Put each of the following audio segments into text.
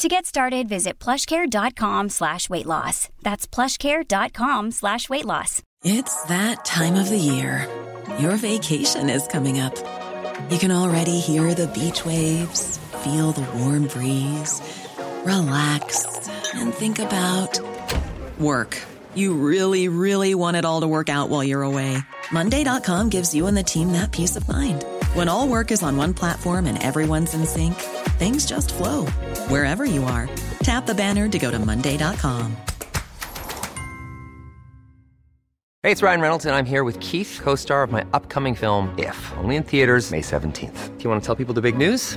To get started, visit plushcare.com slash weight loss. That's plushcare.com slash weight loss. It's that time of the year. Your vacation is coming up. You can already hear the beach waves, feel the warm breeze, relax, and think about work. You really, really want it all to work out while you're away. Monday.com gives you and the team that peace of mind. When all work is on one platform and everyone's in sync, things just flow wherever you are. Tap the banner to go to Monday.com. Hey, it's Ryan Reynolds, and I'm here with Keith, co star of my upcoming film, If, only in theaters, May 17th. Do you want to tell people the big news?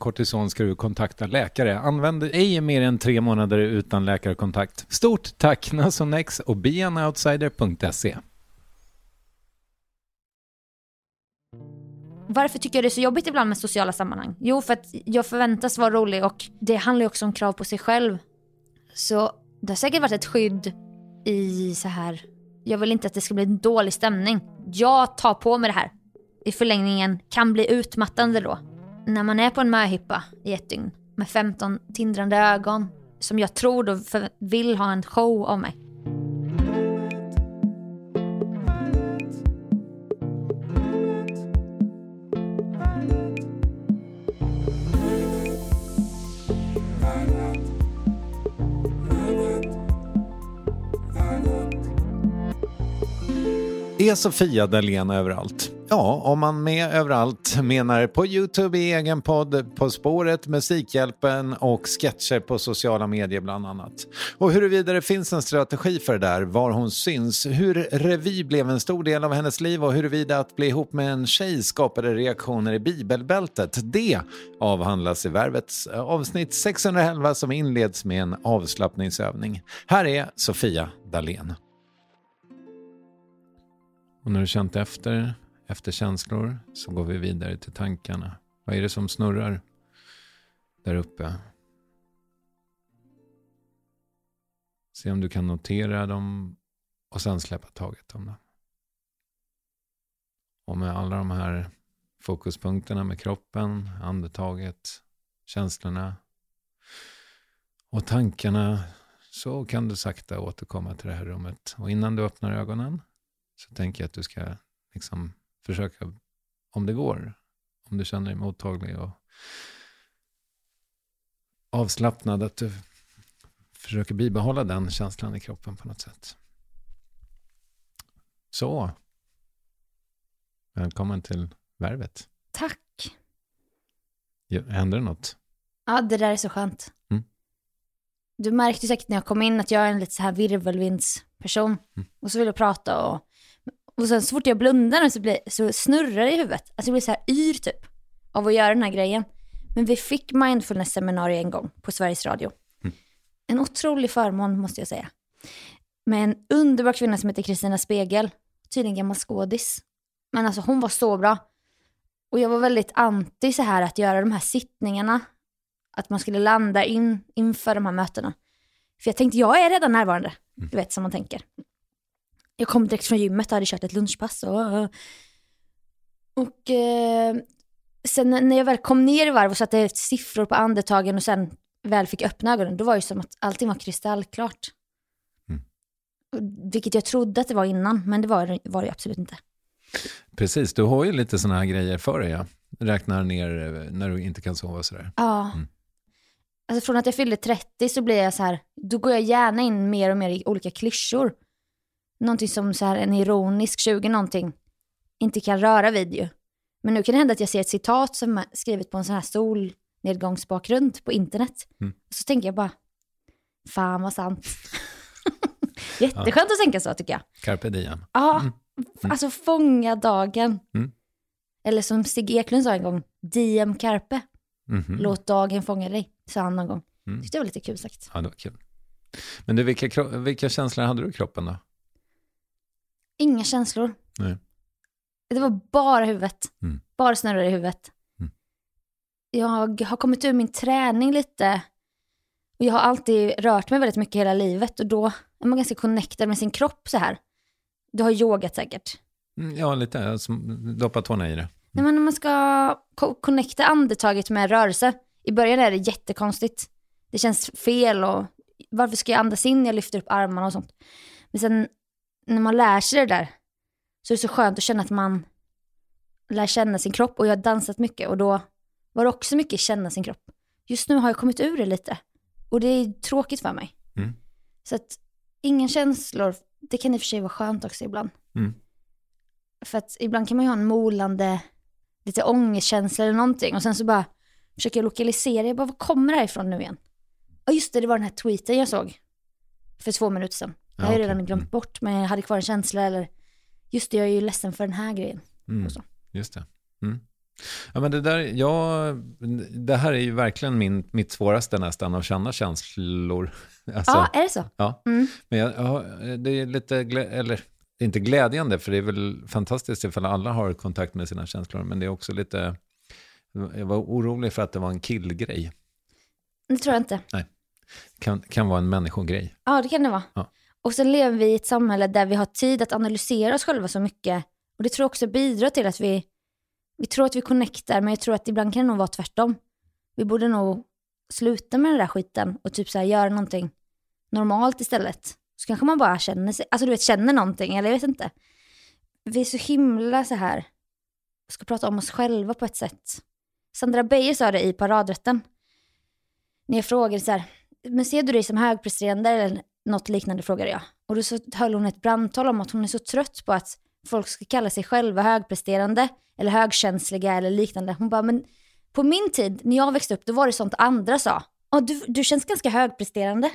kortison ska du kontakta läkare. Använd ej mer än tre månader utan läkarkontakt. Stort tack Nasonex och beanoutsider.se. Varför tycker jag det är så jobbigt ibland med sociala sammanhang? Jo, för att jag förväntas vara rolig och det handlar ju också om krav på sig själv. Så det har säkert varit ett skydd i så här, jag vill inte att det ska bli en dålig stämning. Jag tar på mig det här. I förlängningen kan bli utmattande då. När man är på en möhippa i ett dygn med 15 tindrande ögon som jag tror då vill ha en show av mig. Är Sofia Dalén överallt? Ja, om man med överallt menar på Youtube i egen podd, På spåret, Musikhjälpen och sketcher på sociala medier bland annat. Och huruvida det finns en strategi för det där, var hon syns, hur revy blev en stor del av hennes liv och huruvida att bli ihop med en tjej skapade reaktioner i bibelbältet, det avhandlas i Värvets eh, avsnitt 611 som inleds med en avslappningsövning. Här är Sofia Dalén. Och när du känt efter, efter känslor, så går vi vidare till tankarna. Vad är det som snurrar där uppe? Se om du kan notera dem och sen släppa taget om dem. Och med alla de här fokuspunkterna med kroppen, andetaget, känslorna och tankarna så kan du sakta återkomma till det här rummet. Och innan du öppnar ögonen så tänker jag att du ska liksom försöka, om det går, om du känner dig mottaglig och avslappnad, att du försöker bibehålla den känslan i kroppen på något sätt. Så. Välkommen till Värvet. Tack. Händer det något? Ja, det där är så skönt. Mm. du märkte säkert när jag kom in att jag är en lite så här virvelvindsperson. Och så vill jag prata och, och sen så fort jag blundar så, blir, så snurrar det i huvudet. Alltså jag blir så här yr typ av att göra den här grejen. Men vi fick mindfulness-seminarium en gång på Sveriges Radio. En otrolig förmån måste jag säga. Med en underbar kvinna som heter Kristina Spegel. Tydligen gammal skådis. Men alltså hon var så bra. Och jag var väldigt anti så här att göra de här sittningarna. Att man skulle landa in inför de här mötena. För jag tänkte, jag är redan närvarande. Du vet som man tänker. Jag kom direkt från gymmet och hade kört ett lunchpass. Och, och eh, sen när jag väl kom ner i varv och satte siffror på andetagen och sen väl fick öppna ögonen, då var det som att allting var kristallklart. Och Vilket jag trodde att det var innan, men det var, var det absolut inte. Precis, du har ju lite sådana här grejer för dig. Ja. Räknar ner eh, när du inte kan sova och sådär. Ja. Alltså från att jag fyllde 30 så blir jag så här, då går jag gärna in mer och mer i olika klyschor. Någonting som så här en ironisk 20 någonting inte kan röra vid ju. Men nu kan det hända att jag ser ett citat som är skrivet på en sån här solnedgångsbakgrund på internet. Och så tänker jag bara, fan vad sant. Jätteskönt att tänka så tycker jag. Carpe diem. Ja, alltså fånga dagen. Mm. Eller som Stig Eklund sa en gång, diem carpe. Mhm. Låt dagen fånga dig, sa han någon gång. Mm. Tyckte det var lite kul sagt. Ja, det var kul. Men du, vilka, vilka känslor hade du i kroppen då? Inga känslor. Nej. Det var bara huvudet. Mm. Bara snurrar i huvudet. Mm. Jag har kommit ur min träning lite. Och jag har alltid rört mig väldigt mycket hela livet. Och då är man ganska connectad med sin kropp så här. Du har yogat säkert. Mm, Ja, lite. Jag som- doppa tårna i det. Nej, men när man ska co- connecta andetaget med rörelse. I början är det jättekonstigt. Det känns fel och varför ska jag andas in när jag lyfter upp armarna och sånt. Men sen när man lär sig det där så är det så skönt att känna att man lär känna sin kropp. Och jag har dansat mycket och då var det också mycket känna sin kropp. Just nu har jag kommit ur det lite. Och det är tråkigt för mig. Mm. Så att inga känslor, det kan i och för sig vara skönt också ibland. Mm. För att ibland kan man ju ha en molande, lite ångestkänsla eller någonting. Och sen så bara försöker jag lokalisera, jag bara, vad kommer det här ifrån nu igen? Ja just det, det var den här tweeten jag såg för två minuter sedan. Jag har ju redan glömt Mm. bort, men jag hade kvar en känsla eller, just det, jag är ju ledsen för den här grejen. Mm. Just det. Mm. Ja, men det, där, ja, det här är ju verkligen min, mitt svåraste nästan, att känna känslor. Alltså, Ja, är det så? ja. Mm. Men jag, ja, det är lite, eller det är inte glädjande, för det är väl fantastiskt ifall alla har kontakt med sina känslor, men det är också lite, jag var orolig för att det var en killgrej. Det tror jag inte. Kan, kan vara en människogrej. Ja, det kan det vara. Ja. Och sen lever vi i ett samhälle där vi har tid att analysera oss själva så mycket. Och det tror jag också bidrar till att vi, vi tror att vi connectar, men jag tror att ibland kan det nog vara tvärtom. Vi borde nog sluta med den där skiten och typ så här göra någonting normalt istället. Så kanske man bara känner sig, alltså du vet känner någonting, eller jag vet inte. Vi är så himla så här, ska prata om oss själva på ett sätt. Sandra Beijer sa det i paradrätten. När jag frågade så här, men ser du dig som högpresterande eller något liknande frågade jag. Och då så höll hon ett brandtal om att hon är så trött på att folk ska kalla sig själva högpresterande eller högkänsliga eller liknande. Hon bara, men på min tid när jag växte upp då var det sånt andra sa. Ja, du, du känns ganska högpresterande.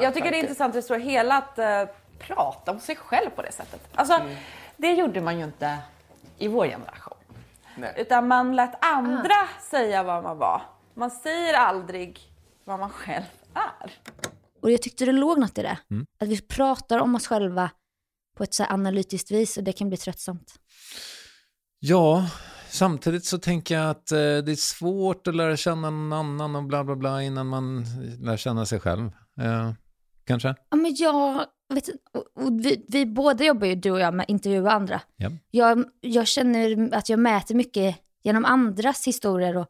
Jag tycker det är intressant i det stora hela att eh, prata om sig själv på det sättet. Alltså, det gjorde man ju inte i vår generation. Utan man lät andra säga vad man var. Man säger aldrig vad man själv är. Och jag tyckte det låg något i det. Att vi pratar om oss själva på ett så analytiskt vis och det kan bli tröttsamt. Ja, samtidigt så tänker jag att eh, det är svårt att lära känna någon annan och bla bla bla innan man lär känna sig själv. Eh, kanske? Ja, men jag vet och, och vi, vi båda jobbar ju, du och jag, med intervjua andra. Ja. Jag, jag känner att jag mäter mycket genom andras historier och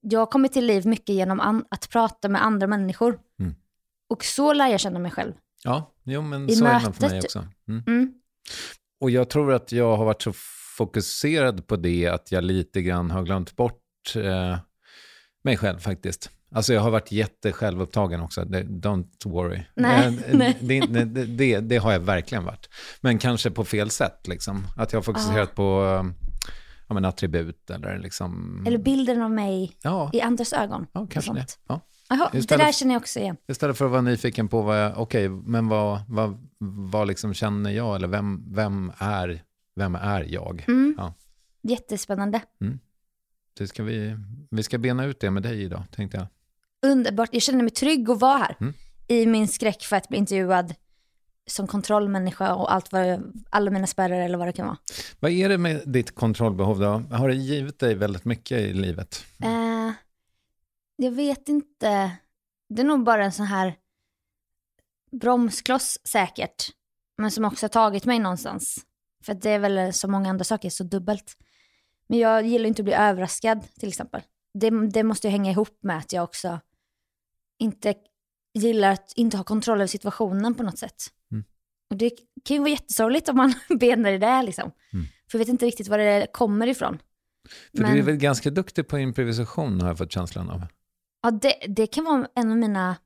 jag kommit till liv mycket genom an, att prata med andra människor. Mm. Och så lär jag känna mig själv. Ja, jo men I så är det för mötet. mig också. Mm. Mm. Och jag tror att jag har varit så fokuserad på det att jag lite grann har glömt bort eh, mig själv faktiskt. Alltså jag har varit jättesjälvupptagen också, don't worry. Nej, Eh, nej. Det, det, det, det har jag verkligen varit. Men kanske på fel sätt, liksom. Att jag har fokuserat på eh, ja, men attribut eller liksom... Eller bilden av mig ja, i andras ögon. ja, kanske det. sånt. Ja. Jaha, det där känner jag också igen. Istället för att vara nyfiken på vad jag, okej, men vad, vad, vad liksom känner jag eller vem, vem, är, vem är jag? Mm. Ja, Jättespännande. det ska vi, vi ska bena ut det med dig idag, tänkte jag. Underbart. Jag känner mig trygg att vara här. Mm. I min skräck för att bli intervjuad som kontrollmänniska och allt vad, alla mina spärrar eller vad det kan vara. Vad är det med ditt kontrollbehov då? Har det givit dig väldigt mycket i livet? Eh, jag vet inte. Det är nog bara en sån här bromskloss säkert. Men som också har tagit mig någonstans. För det är väl som många andra saker så dubbelt. Men jag gillar inte att bli överraskad till exempel. Det, det måste ju hänga ihop med att jag också inte gillar att inte ha kontroll över situationen på något sätt. Mm. Och det kan ju vara jättesorgligt om man benar i det liksom. Mm. För jag vet inte riktigt var det kommer ifrån. För Men- du är väl ganska duktig på improvisation har jag fått känslan av. Ja, det, det kan vara en av mina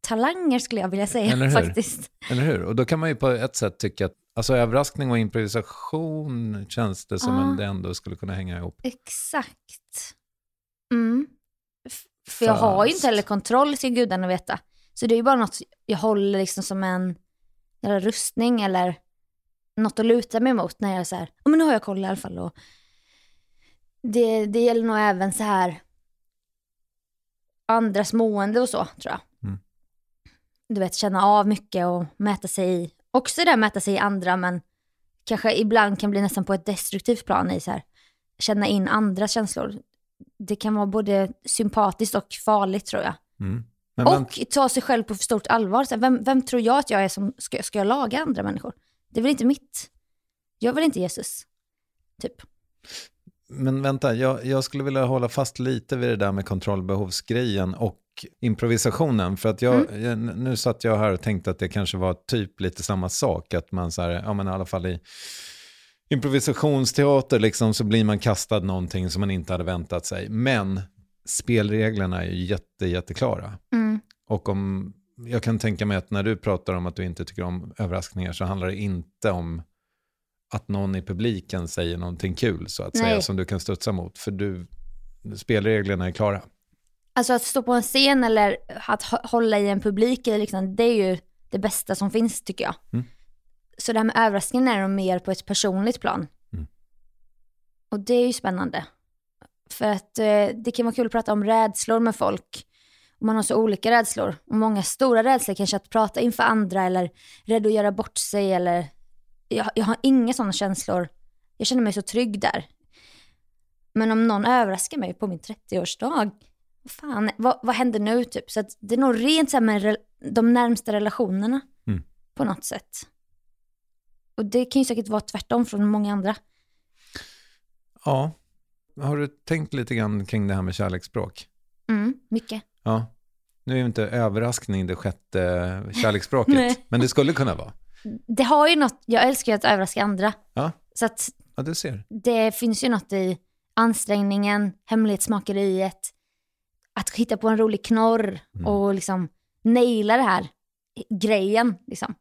talanger skulle jag vilja säga Eller faktiskt. Eller hur? Och då kan man ju på ett sätt tycka att alltså överraskning och improvisation känns det som Ja. en, det ändå skulle kunna hänga ihop. Exakt. Mm. För jag har ju inte heller kontroll, ska gudarna veta. Så det är ju bara något jag håller liksom som en eller rustning eller något att luta mig mot när jag är så här, "Ja, men nu har jag koll i alla fall. Och det, det gäller nog även så här andras mående och så, tror jag. Mm. Du vet, känna av mycket och mäta sig i, också det där mäta sig i andra, men kanske ibland kan bli nästan på ett destruktivt plan i så här, känna in andras känslor. Det kan vara både sympatiskt och farligt tror jag. Mm. Men Och ta sig själv på för stort allvar. Så här, vem, vem tror jag att jag är som ska, ska jag laga andra människor? Det är väl inte mitt. Jag väl inte Jesus. Typ. Men vänta, jag, jag skulle vilja hålla fast lite vid det där med kontrollbehovsgrejen och improvisationen. För att jag, Mm. jag, nu satt jag här och tänkte att det kanske var typ lite samma sak. Att man så här, ja men i alla fall i improvisationsteater liksom så blir man kastad någonting som man inte hade väntat sig. Men spelreglerna är ju jätte, jätteklara. Mm. Och om, jag kan tänka mig att när du pratar om att du inte tycker om överraskningar så handlar det inte om att någon i publiken säger någonting kul så att säga Nej. som du kan studsa mot. För du, spelreglerna är klara. Alltså att stå på en scen eller att hå- hålla i en publik eller liksom, det är ju det bästa som finns tycker jag. Mm. Så det här med överraskningen är mer på ett personligt plan. Mm. Och det är ju spännande. För att eh, det kan vara kul att prata om rädslor med folk. Och man har så olika rädslor. Och många stora rädslor kanske att prata inför andra eller rädd att göra bort sig eller jag, jag har inga sådana känslor. Jag känner mig så trygg där. Men om någon överraskar mig på min 30-årsdag, vad fan, vad, vad händer nu typ? Så det är nog rent så med re, de närmsta relationerna Mm. på något sätt. Och det kan ju säkert vara tvärtom från många andra. Ja, har du tänkt lite grann kring det här med kärleksspråk? Mm, mycket. Ja, nu är ju inte överraskning det sjätte kärleksspråket, men det skulle kunna vara. Det har ju något, jag älskar ju att överraska andra. Ja, Så att ja du ser. det finns ju något i ansträngningen, hemlighetsmakeriet, att hitta på en rolig knorr Mm. och liksom naila det här grejen. Liksom.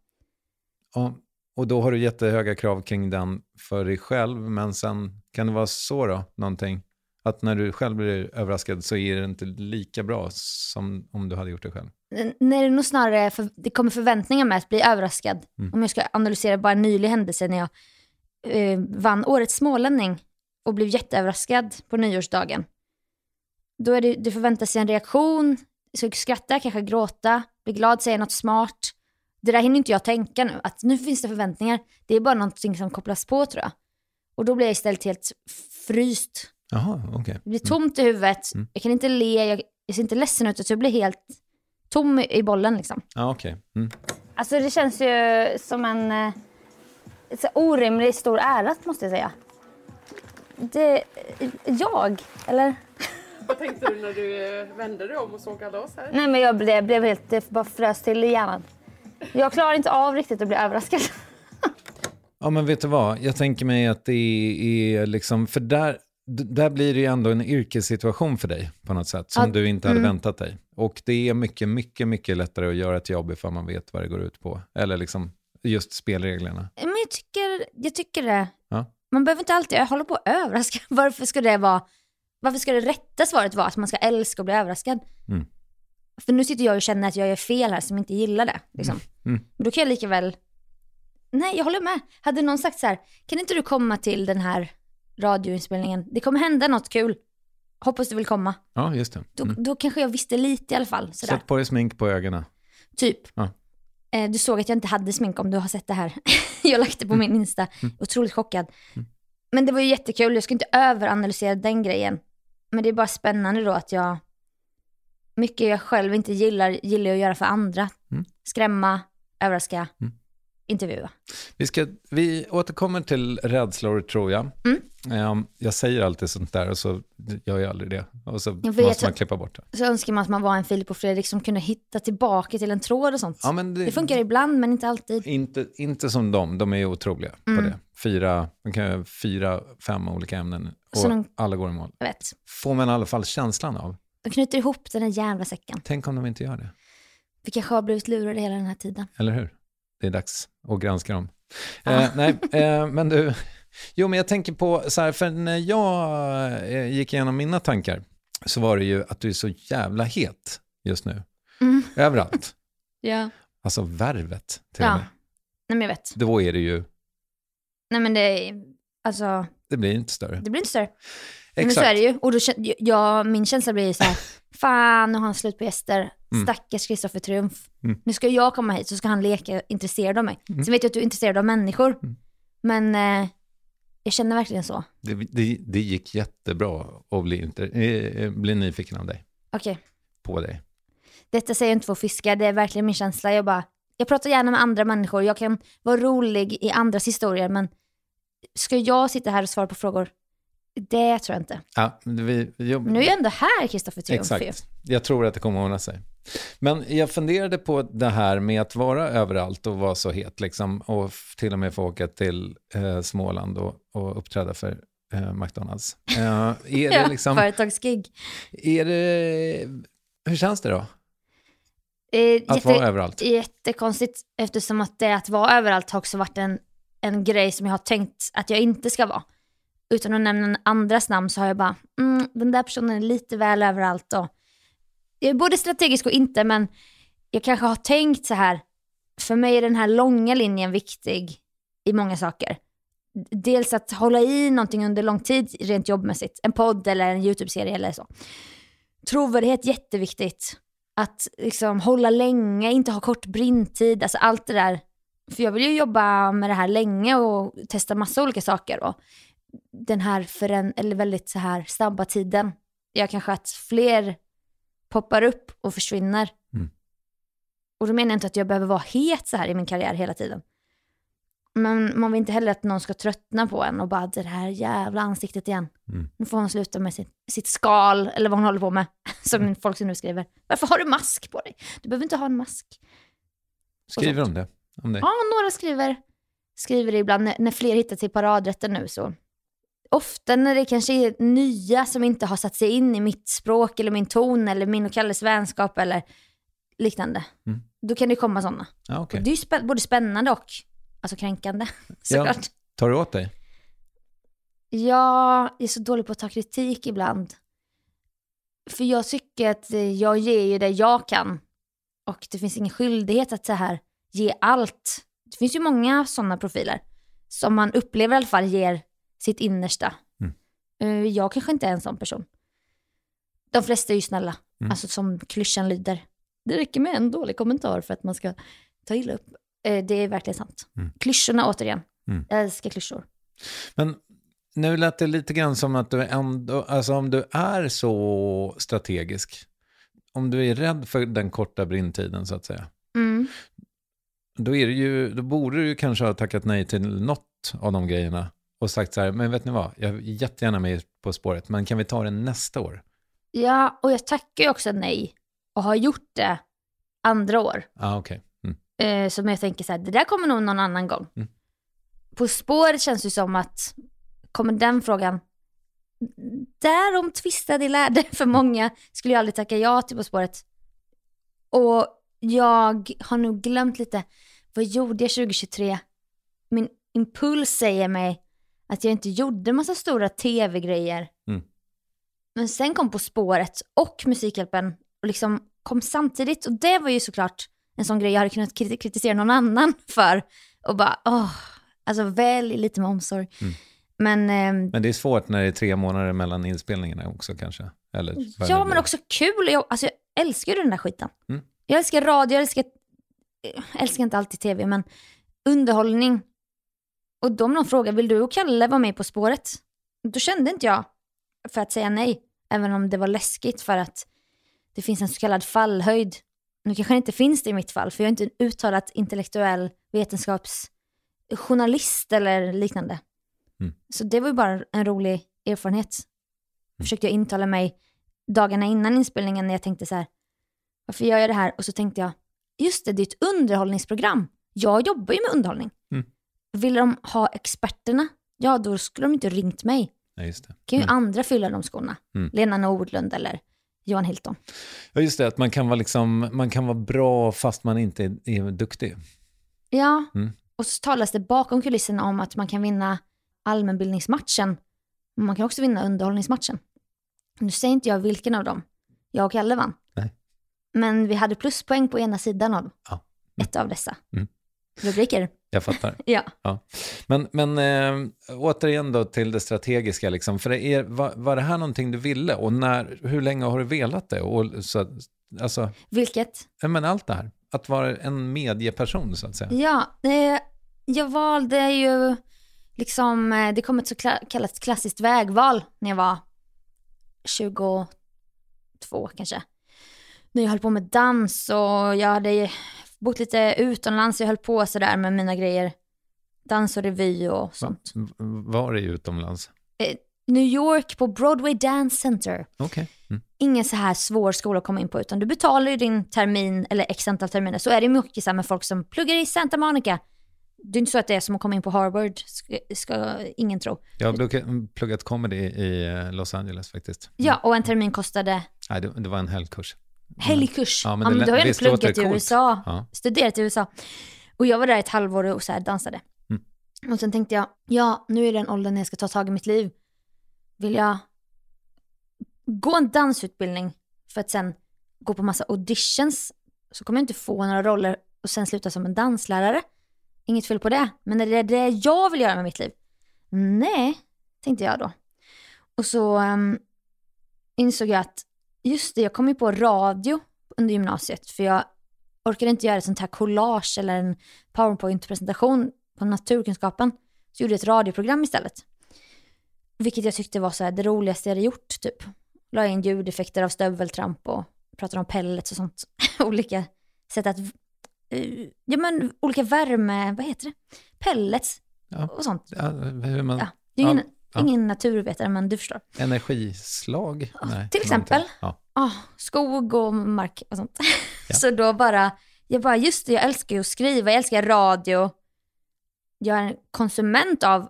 Ja, och då har du jättehöga krav kring den för dig själv, men sen kan det vara så då, någonting, att när du själv blir överraskad så är det inte lika bra som om du hade gjort det själv. N- Nej, det är nog snarare, för, det kommer förväntningar med att bli överraskad. Mm. Om jag ska analysera bara en nylig händelse när jag eh, vann Årets smålänning och blev jätteöverraskad på nyårsdagen. Då är det, det förväntas sig en reaktion, ska jag skratta, kanske gråta, bli glad, säga något smart. Det där hinner inte jag tänka nu, att nu finns det förväntningar. Det är bara någonting som kopplas på tror jag. Och då blir jag istället helt fryst. Jaha, okej. Det blir tomt i huvudet, Mm. jag kan inte le, jag, jag ser inte ledsen ut, så jag blir helt tom i, bollen liksom. Ja, okej. Mm. Alltså det känns ju som en eh, så orimligt stor ära måste jag säga. Det, jag, eller? Vad tänkte du när du eh, vände dig om och såg alla oss här? Nej men jag blev, blev helt, det bara frös till i hjärnan. Jag klarar inte av riktigt att bli överraskad. Ja, men vet du vad? Jag tänker mig att det är liksom, för där, där blir det ju ändå en yrkessituation för dig på något sätt, som Ja, du inte hade mm. väntat dig. Och det är mycket, mycket, mycket lättare att göra ett jobb ifall man vet vad det går ut på. Eller liksom just spelreglerna. Men jag tycker, jag tycker det. Ja. Man behöver inte alltid hålla på att överraska. Varför ska det vara, varför ska det rätta svaret vara att man ska älska och bli överraskad? Mm. för nu sitter jag och känner att jag gör fel här som inte gillar det. Liksom. Mm. Men då kan jag lika väl, nej jag håller med. Hade någon sagt så här, kan inte du komma till den här radioinspelningen? Det kommer hända något kul. Hoppas du vill komma. Ja, just det. Då, Mm. då kanske jag visste lite i alla fall. Sådär. Sätt på dig smink på ögonen. Typ. Ja. Eh, du såg att jag inte hade smink om du har sett det här. jag lagt det på min Insta. Otroligt chockad. Men det var ju jättekul. Jag ska inte överanalysera den grejen. Men det är bara spännande då att jag... Mycket jag själv inte gillar, gillar jag att göra för andra. Mm. Skrämma, överraska, Mm. Intervjua. Vi, ska, vi återkommer till rädslor, tror jag. Mm. Ehm, jag säger alltid sånt där och så gör jag aldrig det. Och så måste man klippa bort det. Så önskar man att man var en Filip och Fredrik som kunde hitta tillbaka till en tråd och sånt. Ja, men det, Det funkar ibland men inte alltid. Inte, inte som dem, de är otroliga på Mm. det. Fyra, de kan göra fyra, fem olika ämnen och Så de- alla går i mål. Jag vet. Får man i alla fall känslan av. De knyter ihop den här jävla säcken. Tänk om de inte gör det, Vi kanske har blivit lurade hela den här tiden. eller hur? Det är dags att granska dem. Eh, nej, eh, men du, jo men jag tänker på så här, för när jag eh, gick igenom mina tankar så var det ju att du är så jävla het just nu. Mm. Överallt. Ja. Alltså värvet till och Ja. med. Nej men jag vet. Då är det ju, Nej men det är, alltså, det blir inte större. det blir inte större. Men Exakt. så är det ju. Och då, ja, min känsla blir ju så här, fan nu har han slut på gäster. Mm. Stackars Kristoffer Triumf. Mm. Nu ska jag komma hit så ska han leka intresserad av mig. Mm. Sen vet jag att du är intresserad av människor. Mm. Men eh, jag känner verkligen så. Det, det, det gick jättebra att bli, eh, bli nyfiken av dig, Okej, på dig. detta säger jag inte för att fiska, det är verkligen min känsla. Jag bara, jag pratar gärna med andra människor, jag kan vara rolig i andras historier, men ska jag sitta här och svara på frågor? Det tror jag inte. Ja, vi, vi, nu är jag ändå här, Kristoffer Triumf. Exakt. Jag tror att det kommer att ordna sig. Men jag funderade på det här med att vara överallt och vara så het liksom, och till och med få åka till eh, Småland och, och uppträda för eh, McDonalds. Eh, är det Ja, liksom, Företagsgig. är det, hur känns det då? Eh, Att jätte, vara överallt? Jättekonstigt eftersom att det att vara överallt har också varit en, en grej som jag har tänkt att jag inte ska vara. Utan att nämna andras namn så har jag bara, mm, den där personen är lite väl överallt och jag är både strategisk och inte men jag kanske har tänkt så här, för mig är den här långa linjen viktig i många saker. Dels att hålla i någonting under lång tid rent jobbmässigt, en podd eller en YouTube-serie eller så. Trovärdighet jätteviktigt att liksom hålla länge, inte ha kort brintid, alltså allt det där. För jag vill ju jobba med det här länge och testa massa olika saker. Och den här för en, eller väldigt så här snabba tiden gör kanske att fler poppar upp och försvinner. Mm. Och då menar jag inte att jag behöver vara het så här i min karriär hela tiden. Men man vill inte heller att någon ska tröttna på en och bara det här jävla ansiktet igen. Mm. Nu får hon sluta med sitt, sitt skal eller vad hon håller på med. Som folk som nu skriver. Varför har du mask på dig? Du behöver inte ha en mask. Skriver de det? Om det? Ja, några skriver, skriver det ibland när, när fler hittar till paradrätten nu så. Ofta när det kanske är nya som inte har satt sig in i mitt språk eller min ton eller min och Kalles vänskap eller liknande. Mm. Då kan det komma sådana. Ja, okej. Det är ju spä- både spännande och alltså kränkande såklart. Tar du åt dig? Jag är så dålig på att ta kritik ibland. För jag tycker att jag ger ju det jag kan. Och det finns ingen skyldighet att så här ge allt. Det finns ju många sådana profiler. Som man upplever i alla fall ger sitt innersta. Mm. Eh, Jag kanske inte är en sån person. De flesta är ju snälla. Mm. Alltså som klyschan lyder. Det räcker med en dålig kommentar för att man ska ta illa upp. Eh, Det är verkligen sant. Mm. Klyschorna återigen. Mm. Jag älskar klyschor. Men nu lät det lite grann som att du ändå, alltså om du är så strategisk, om du är rädd för den korta brintiden så att säga, Mm. då, är det ju, då borde du ju kanske ha tackat nej till något av de grejerna och sagt så här, men vet ni vad, jag är jättegärna med På spåret, men kan vi ta det nästa år? Ja, och jag tackar ju också nej och har gjort det andra år. Ah, okej. Mm. Eh, som jag tänker så här, det där kommer nog någon annan gång. Mm. På spåret känns det som att, kommer den frågan, därom tvistade lärde för många, skulle jag aldrig tacka ja till På spåret. Och jag har nog glömt lite, vad gjorde jag 2023? Min impuls säger mig att jag inte gjorde massa stora tv-grejer. Mm. Men sen kom På spåret och Musikhjälpen och liksom kom samtidigt. Och det var ju såklart en sån grej jag hade kunnat krit- kritisera någon annan för. Och bara, åh, alltså välj lite med omsorg. Mm. Men, ehm, Men det är svårt när det är tre månader mellan inspelningarna också kanske? Eller, ja, men också kul. Jag, alltså, jag älskar ju den där skiten. Mm. Jag älskar radio, jag älskar, jag älskar inte alltid tv, men underhållning. Och då om någon frågar, vill du och Kalle vara med På spåret? Då kände inte jag för att säga nej, även om det var läskigt för att det finns en så kallad fallhöjd. Nu kanske det inte finns det i mitt fall, för jag är inte en uttalat intellektuell vetenskapsjournalist eller liknande. Mm. Så det var ju bara en rolig erfarenhet. Försökte jag intala mig dagarna innan inspelningen när jag tänkte så här, varför gör jag det här? Och så tänkte jag, just det, det är ett underhållningsprogram. Jag jobbar ju med underhållning. Mm. Vill de ha experterna, ja då skulle de inte ringt mig. Ja, just det. kan ju Mm. andra fylla de skorna. Mm. Lena Nordlund eller Johan Hilton. Ja, just det, att man kan, vara liksom, man kan vara bra fast man inte är, är duktig. Ja, Mm. och så talas det bakom kulisserna om att man kan vinna allmänbildningsmatchen. Men man kan också vinna underhållningsmatchen. Nu säger inte jag vilken av dem jag och Kalle vann. Nej. Men vi hade pluspoäng på ena sidan av Ja. ett av dessa Mm. rubriker. Jag fattar. Ja. Ja. Men, men äh, återigen då till det strategiska, liksom. för är, var, var det här någonting du ville och när, hur länge har du velat det? Och, så, alltså, Vilket? men allt det här, att vara en medieperson så att säga. Ja, eh, jag valde ju liksom, eh, det kom ett så kallat klassiskt vägval när jag var 22 kanske. När jag höll på med dans och jag hade bott lite utomlands, jag höll på sådär med mina grejer. Dans och revy och sånt. Var det utomlands? Eh, New York på Broadway Dance Center. Okej. Mm. Ingen så här svår skola att komma in på, utan du betalar ju din termin, eller x antal terminer. Så är det mycket så här med folk som pluggar i Santa Monica. Det är inte så att det är som att komma in på Harvard, ska, ska ingen tro. Jag har pluggat, comedy i eh, Los Angeles faktiskt. Ja, och en termin kostade Nej, det, det var en helgkurs. Helgkurs. Ja, Ja, men men, det du har ju ändå pluggat i? USA, Ja. studerat i USA. Och jag var där ett halvår och så här dansade. Mm. Och sen tänkte jag, ja, nu är den åldern när jag ska ta tag i mitt liv. Vill jag gå en dansutbildning för att sen gå på massa auditions så kommer jag inte få några roller och sen sluta som en danslärare. Inget fel på det, men är det det jag vill göra med mitt liv? Nej, tänkte jag då. Och så ehm, insåg jag att just det, jag kom ju på radio under gymnasiet för jag orkade inte göra ett sånt här collage eller en powerpoint-presentation på naturkunskapen. Så gjorde jag ett radioprogram istället. Vilket jag tyckte var så det roligaste jag hade gjort typ. La in ljudeffekter av stöveltramp och pratade om pellets och sånt. olika sätt att, eh, ja men olika värme, vad heter det? Pellets Ja. och sånt. Ja, hur man, Ja, jag är ingen, ja. Ingen naturvetare men du förstår. Energislag? Nej, till exempel. Ja. Ah, skog och mark och sånt. Ja. Så då bara, jag bara just det, jag älskar ju att skriva, jag älskar radio. Jag är en konsument av,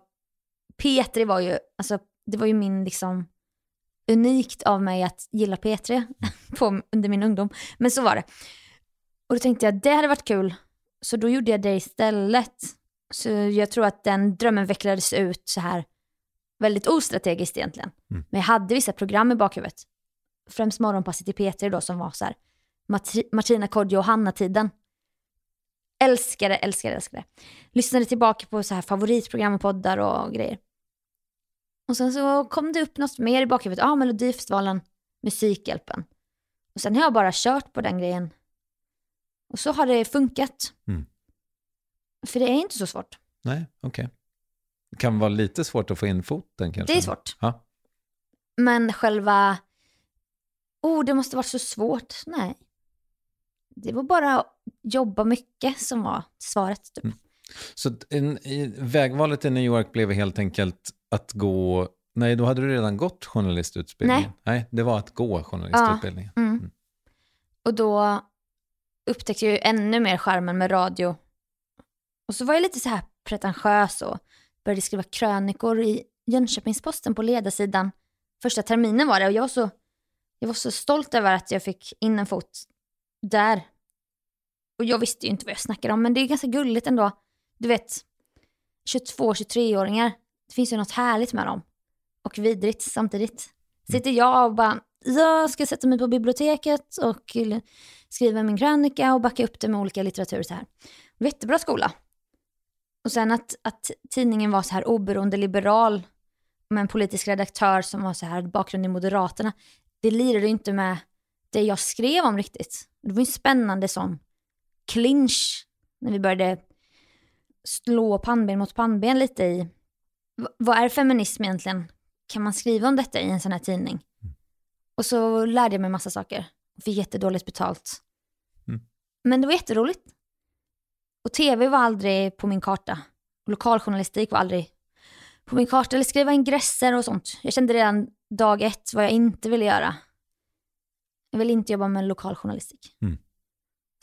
P3 var ju, alltså det var ju min liksom unikt av mig att gilla P3 på, under min ungdom. Men så var det. Och då tänkte jag, det hade varit kul. Så då gjorde jag det istället. Så jag tror att den drömmen vecklades ut så här väldigt ostrategiskt egentligen. Mm. Men jag hade vissa program i bakhuvudet. Främst morgonpasset i P3 då som var så här Mart- Martina Kodjo och Hanna-tiden. Älskade, älskade, älskade. Lyssnade tillbaka på så här favoritprogram och poddar och grejer. Och sen så kom det upp något mer i bakhuvudet. Ja, ah, Melodifestivalen, Musikhjälpen. Och sen har jag bara kört på den grejen. Och så har det funkat. Mm. För det är inte så svårt. Nej, okej. Det kan vara lite svårt att få in foten kanske? Det är svårt. Ja. Men själva, oh det måste varit så svårt. Nej. Det var bara att jobba mycket som var svaret. Typ. Mm. Så en, i, vägvalet i New York blev helt enkelt att gå... Nej, då hade du redan gått journalistutbildningen. Nej, det var att gå journalistutbildningen. Mm. Och då upptäckte jag ju ännu mer skärmen med radio. Och så var jag lite så här pretentiös och började skriva krönikor i Jönköpings-Posten på ledarsidan. Första terminen var det och jag var, så, jag var så stolt över att jag fick in en fot där. Och jag visste ju inte vad jag snackade om men det är ganska gulligt ändå. Du vet, 22-23-åringar, det finns ju något härligt med dem. Och vidrigt samtidigt. Sitter jag och bara jag ska sätta mig på biblioteket och skriva min krönika och backa upp det med olika litteratur så här. Jättebra skola. Och sen att, att tidningen var så här oberoende liberal med en politisk redaktör som var så här bakgrund i Moderaterna. Det lirade inte med det jag skrev om riktigt. Det var en spännande sån clinch när vi började slå pannben mot pannben lite i vad är feminism egentligen? Kan man skriva om detta i en sån här tidning? Mm. Och så lärde jag mig massa saker. och Fick jättedåligt betalt. Mm. Men det var jätteroligt. Och tv var aldrig på min karta. Lokaljournalistik var aldrig på min karta. Eller skriva ingresser och sånt. Jag kände redan dag ett vad jag inte ville göra. Jag ville inte jobba med lokaljournalistik. Mm.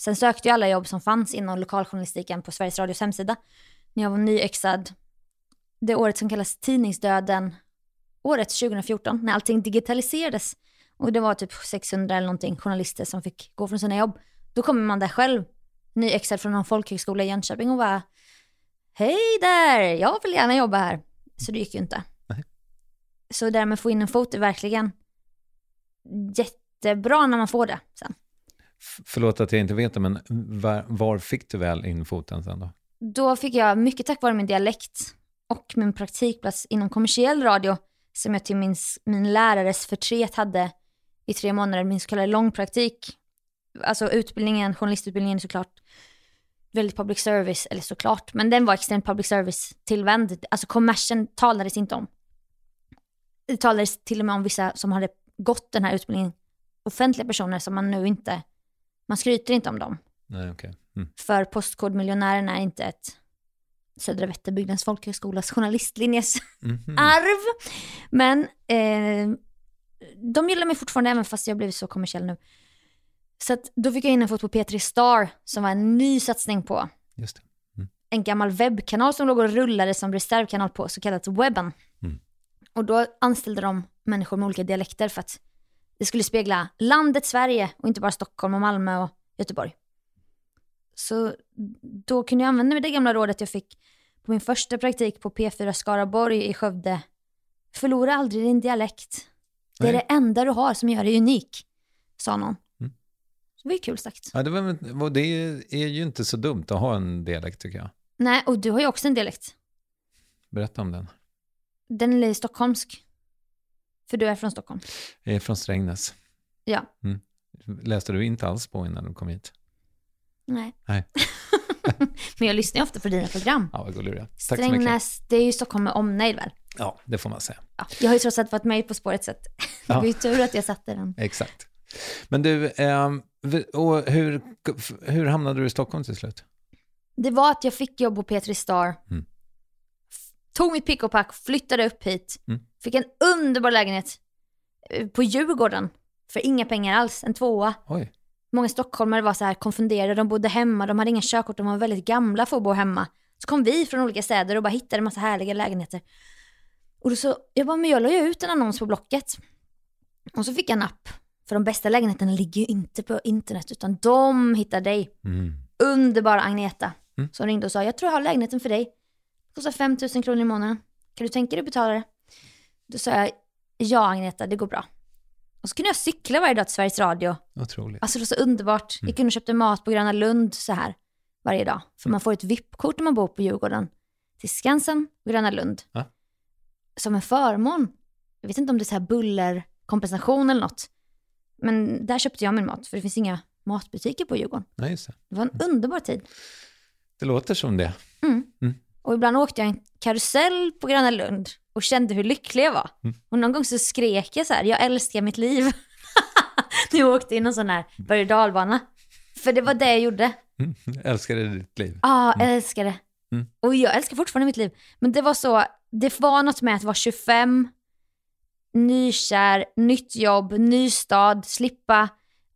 Sen sökte jag alla jobb som fanns inom lokaljournalistiken på Sveriges Radios hemsida. När jag var nyexad. Det året som kallas tidningsdöden. Året 2014, när allting digitaliserades. Och det var typ 600 eller någonting journalister som fick gå från sina jobb. Då kommer man där själv, nyexad från någon folkhögskola i Jönköping och bara Hej där, jag vill gärna jobba här. Så det gick ju inte. Nej. Så därmed få in en fot är verkligen jättebra när man får det sen. Förlåt att jag inte vet det, men var, var, fick du väl in foten sen då? Då fick jag, mycket tack vare min dialekt och min praktikplats inom kommersiell radio, som jag till min, min lärares förtret hade i tre månader, min så kallade långpraktik. Alltså utbildningen, journalistutbildningen är såklart väldigt public service, eller såklart, men den var extremt public service tillvänd. Alltså kommersen talades inte om. Det talades till och med om vissa som hade gått den här utbildningen, offentliga personer som man nu inte man skryter inte om dem. Nej, okay. Mm. För Postkodmiljonärerna är inte ett Södra Vätterbygdens folkhögskolas journalistlinjes mm -hmm. arv. Men eh, de gillar mig fortfarande även fast jag blivit så kommersiell nu. Så att då fick jag in en fot på P3 Star som var en ny satsning på mm. en gammal webbkanal som låg och rullade som reservkanal på så kallat webben. Mm. Och då anställde de människor med olika dialekter för att det skulle spegla landet Sverige och inte bara Stockholm och Malmö och Göteborg. Så då kunde jag använda mig det gamla rådet jag fick på min första praktik på P4 Skaraborg i Skövde. Förlora aldrig din dialekt. Det är Nej. det enda du har som gör dig unik, sa någon. Det var ju kul sagt. Ja, det, var, det är ju inte så dumt att ha en dialekt tycker jag. Nej, och du har ju också en dialekt. Berätta om den. Den är stockholmsk. För du är från Stockholm? Jag är från Strängnäs. Ja. Mm. Läste du inte alls på innan du kom hit? Nej. Nej. Men jag lyssnar ju ofta på dina program. Ja, vad gullig du är. Strängnäs, det är ju Stockholm med omnejd väl? Ja, det får man säga. Ja, jag har ju trots allt varit med På spåret, så det var ju tur att jag satte den. Exakt. Men du, eh, och hur, hur hamnade du i Stockholm till slut? Det var att jag fick jobb på Petri Star. Mm. Tog mitt pick och pack, flyttade upp hit. Mm. Fick en underbar lägenhet eh, på Djurgården för inga pengar alls, en tvåa. Oj. Många stockholmare var så här konfunderade, de bodde hemma, de hade inga körkort, de var väldigt gamla för att bo hemma. Så kom vi från olika städer och bara hittade en massa härliga lägenheter. Och då så, jag bara, men jag la ju ut en annons på Blocket. Och så fick jag en app. För de bästa lägenheterna ligger ju inte på internet, utan de hittar dig. Mm. Underbara Agneta, mm. som ringde och sa, jag tror jag har lägenheten för dig. Det kostar 5 000 kronor i månaden. Kan du tänka dig att betala det? Då sa jag, ja Agneta, det går bra. Och så kunde jag cykla varje dag till Sveriges Radio. Otroligt. Alltså det var så underbart. Mm. Jag kunde köpa mat på Gröna Lund så här varje dag. För man får ett VIP-kort när man bor på Djurgården. Till Skansen och Gröna Lund. Ja. Som en förmån. Jag vet inte om det är så här bullerkompensation eller något. Men där köpte jag min mat, för det finns inga matbutiker på Djurgården. Nej, just det. det var en mm. underbar tid. Det låter som det. Mm. Mm. Och ibland åkte jag en karusell på Gröna Lund och kände hur lycklig jag var. Mm. Och någon gång så skrek jag så här, jag älskar mitt liv. Jag åkte i någon sån här berg dalbana. För det var det jag gjorde. Mm. Älskade ditt liv. Ja, mm. älskade. Mm. Och jag älskar fortfarande mitt liv. Men det var så, det var något med att vara 25, nykär, nytt jobb, ny stad, slippa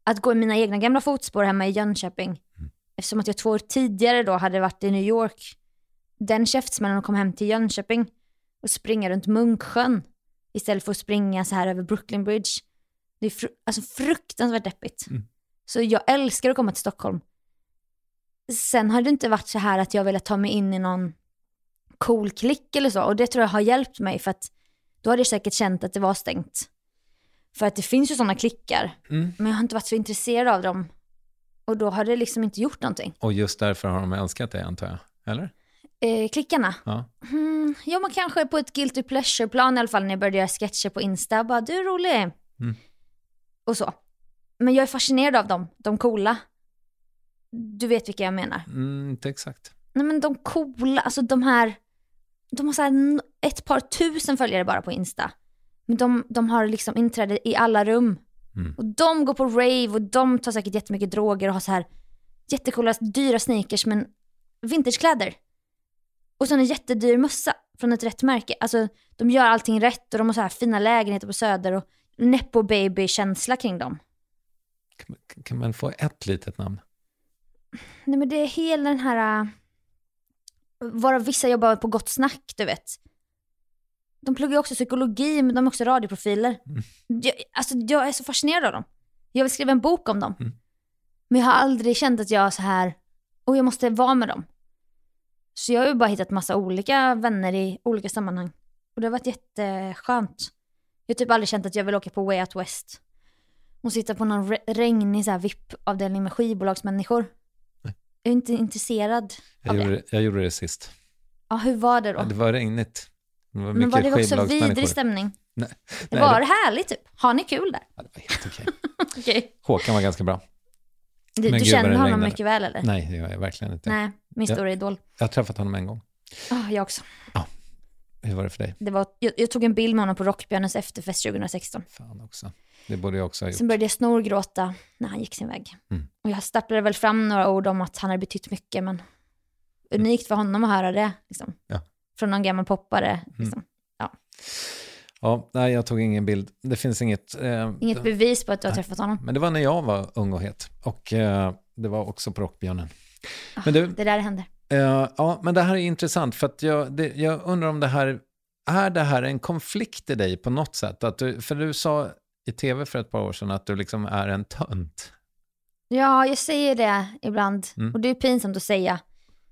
att gå i mina egna gamla fotspår hemma i Jönköping. Mm. Eftersom att jag två år tidigare då hade varit i New York den käftsmällen att komma hem till Jönköping och springa runt Munksjön istället för att springa så här över Brooklyn Bridge. Det är fru alltså fruktansvärt deppigt. Mm. Så jag älskar att komma till Stockholm. Sen har det inte varit så här att jag velat ta mig in i någon cool klick eller så och det tror jag har hjälpt mig för att då hade jag säkert känt att det var stängt. För att det finns ju sådana klickar. Mm. Men jag har inte varit så intresserad av dem. Och då har det liksom inte gjort någonting. Och just därför har de älskat dig antar jag, eller? Eh, klickarna? Ja. Mm, ja, men kanske på ett guilty pleasure-plan i alla fall när jag började göra sketcher på Insta. Bara, du är rolig. Mm. Och så. Men jag är fascinerad av dem, de coola. Du vet vilka jag menar. Mm, inte exakt. Nej men de coola, alltså de här, de har så ett par tusen följare bara på Insta. Men de, de har liksom inträde i alla rum. Mm. Och de går på rave och de tar säkert jättemycket droger och har så här jättecoola dyra sneakers men vintagekläder. Och så en jättedyr mössa från ett rätt märke. Alltså de gör allting rätt och de har så här fina lägenheter på Söder och nepo baby-känsla kring dem. Kan, kan man få ett litet namn? Nej men det är hela den här, äh, varav vissa jobbar på Gott Snack, du vet. De pluggar ju också psykologi, men de är också radioprofiler. Jag, alltså jag är så fascinerad av dem. Jag vill skriva en bok om dem. Mm. Men jag har aldrig känt att jag är så här, och jag måste vara med dem. Så jag har ju bara hittat massa olika vänner i olika sammanhang. Och det har varit jätteskönt. Jag har typ aldrig känt att jag vill åka på Way Out West. Och sitta på någon re- regnig så här VIP-avdelning med skivbolagsmänniskor. Jag är inte intresserad Jag av gjorde, det. jag gjorde det sist. Ja, hur var det då? Ja, det var regnigt. Det var Men var det också vidrig stämning? Nej, Det var det härligt typ? Har ni kul där? Ja, det var helt okej. Okej. Håkan var ganska bra. Du, du känner honom regnade. mycket väl eller? Nej, det gör jag verkligen inte. Nej, min Ja. stora idol. Jag har träffat honom en gång. Oh, jag också. Hur var det för dig? Det var, jag, jag tog en bild med honom på Rockbjörnens efterfest 2016. Fan också. Det borde jag också ha gjort. Sen började jag snorgråta när han gick sin väg. Mm. Och jag stapplade väl fram några ord om att han hade betytt mycket, men unikt för honom att höra det. Liksom. Ja. Från någon gammal poppare. Liksom. Ja, nej, jag tog ingen bild. Det finns inget... Eh, Inget bevis på att du har Nej. träffat honom. Men det var när jag var ung och het. Och eh, det var också på Rockbjörnen. Men du, Det där händer. eh, ja, men det här är intressant för att jag, det, jag undrar om det här, är det här en konflikt i dig på något sätt? Att du, för du sa i tv för ett par år sedan att du liksom är en tönt. Ja, jag säger det ibland. Mm. Och det är pinsamt att säga.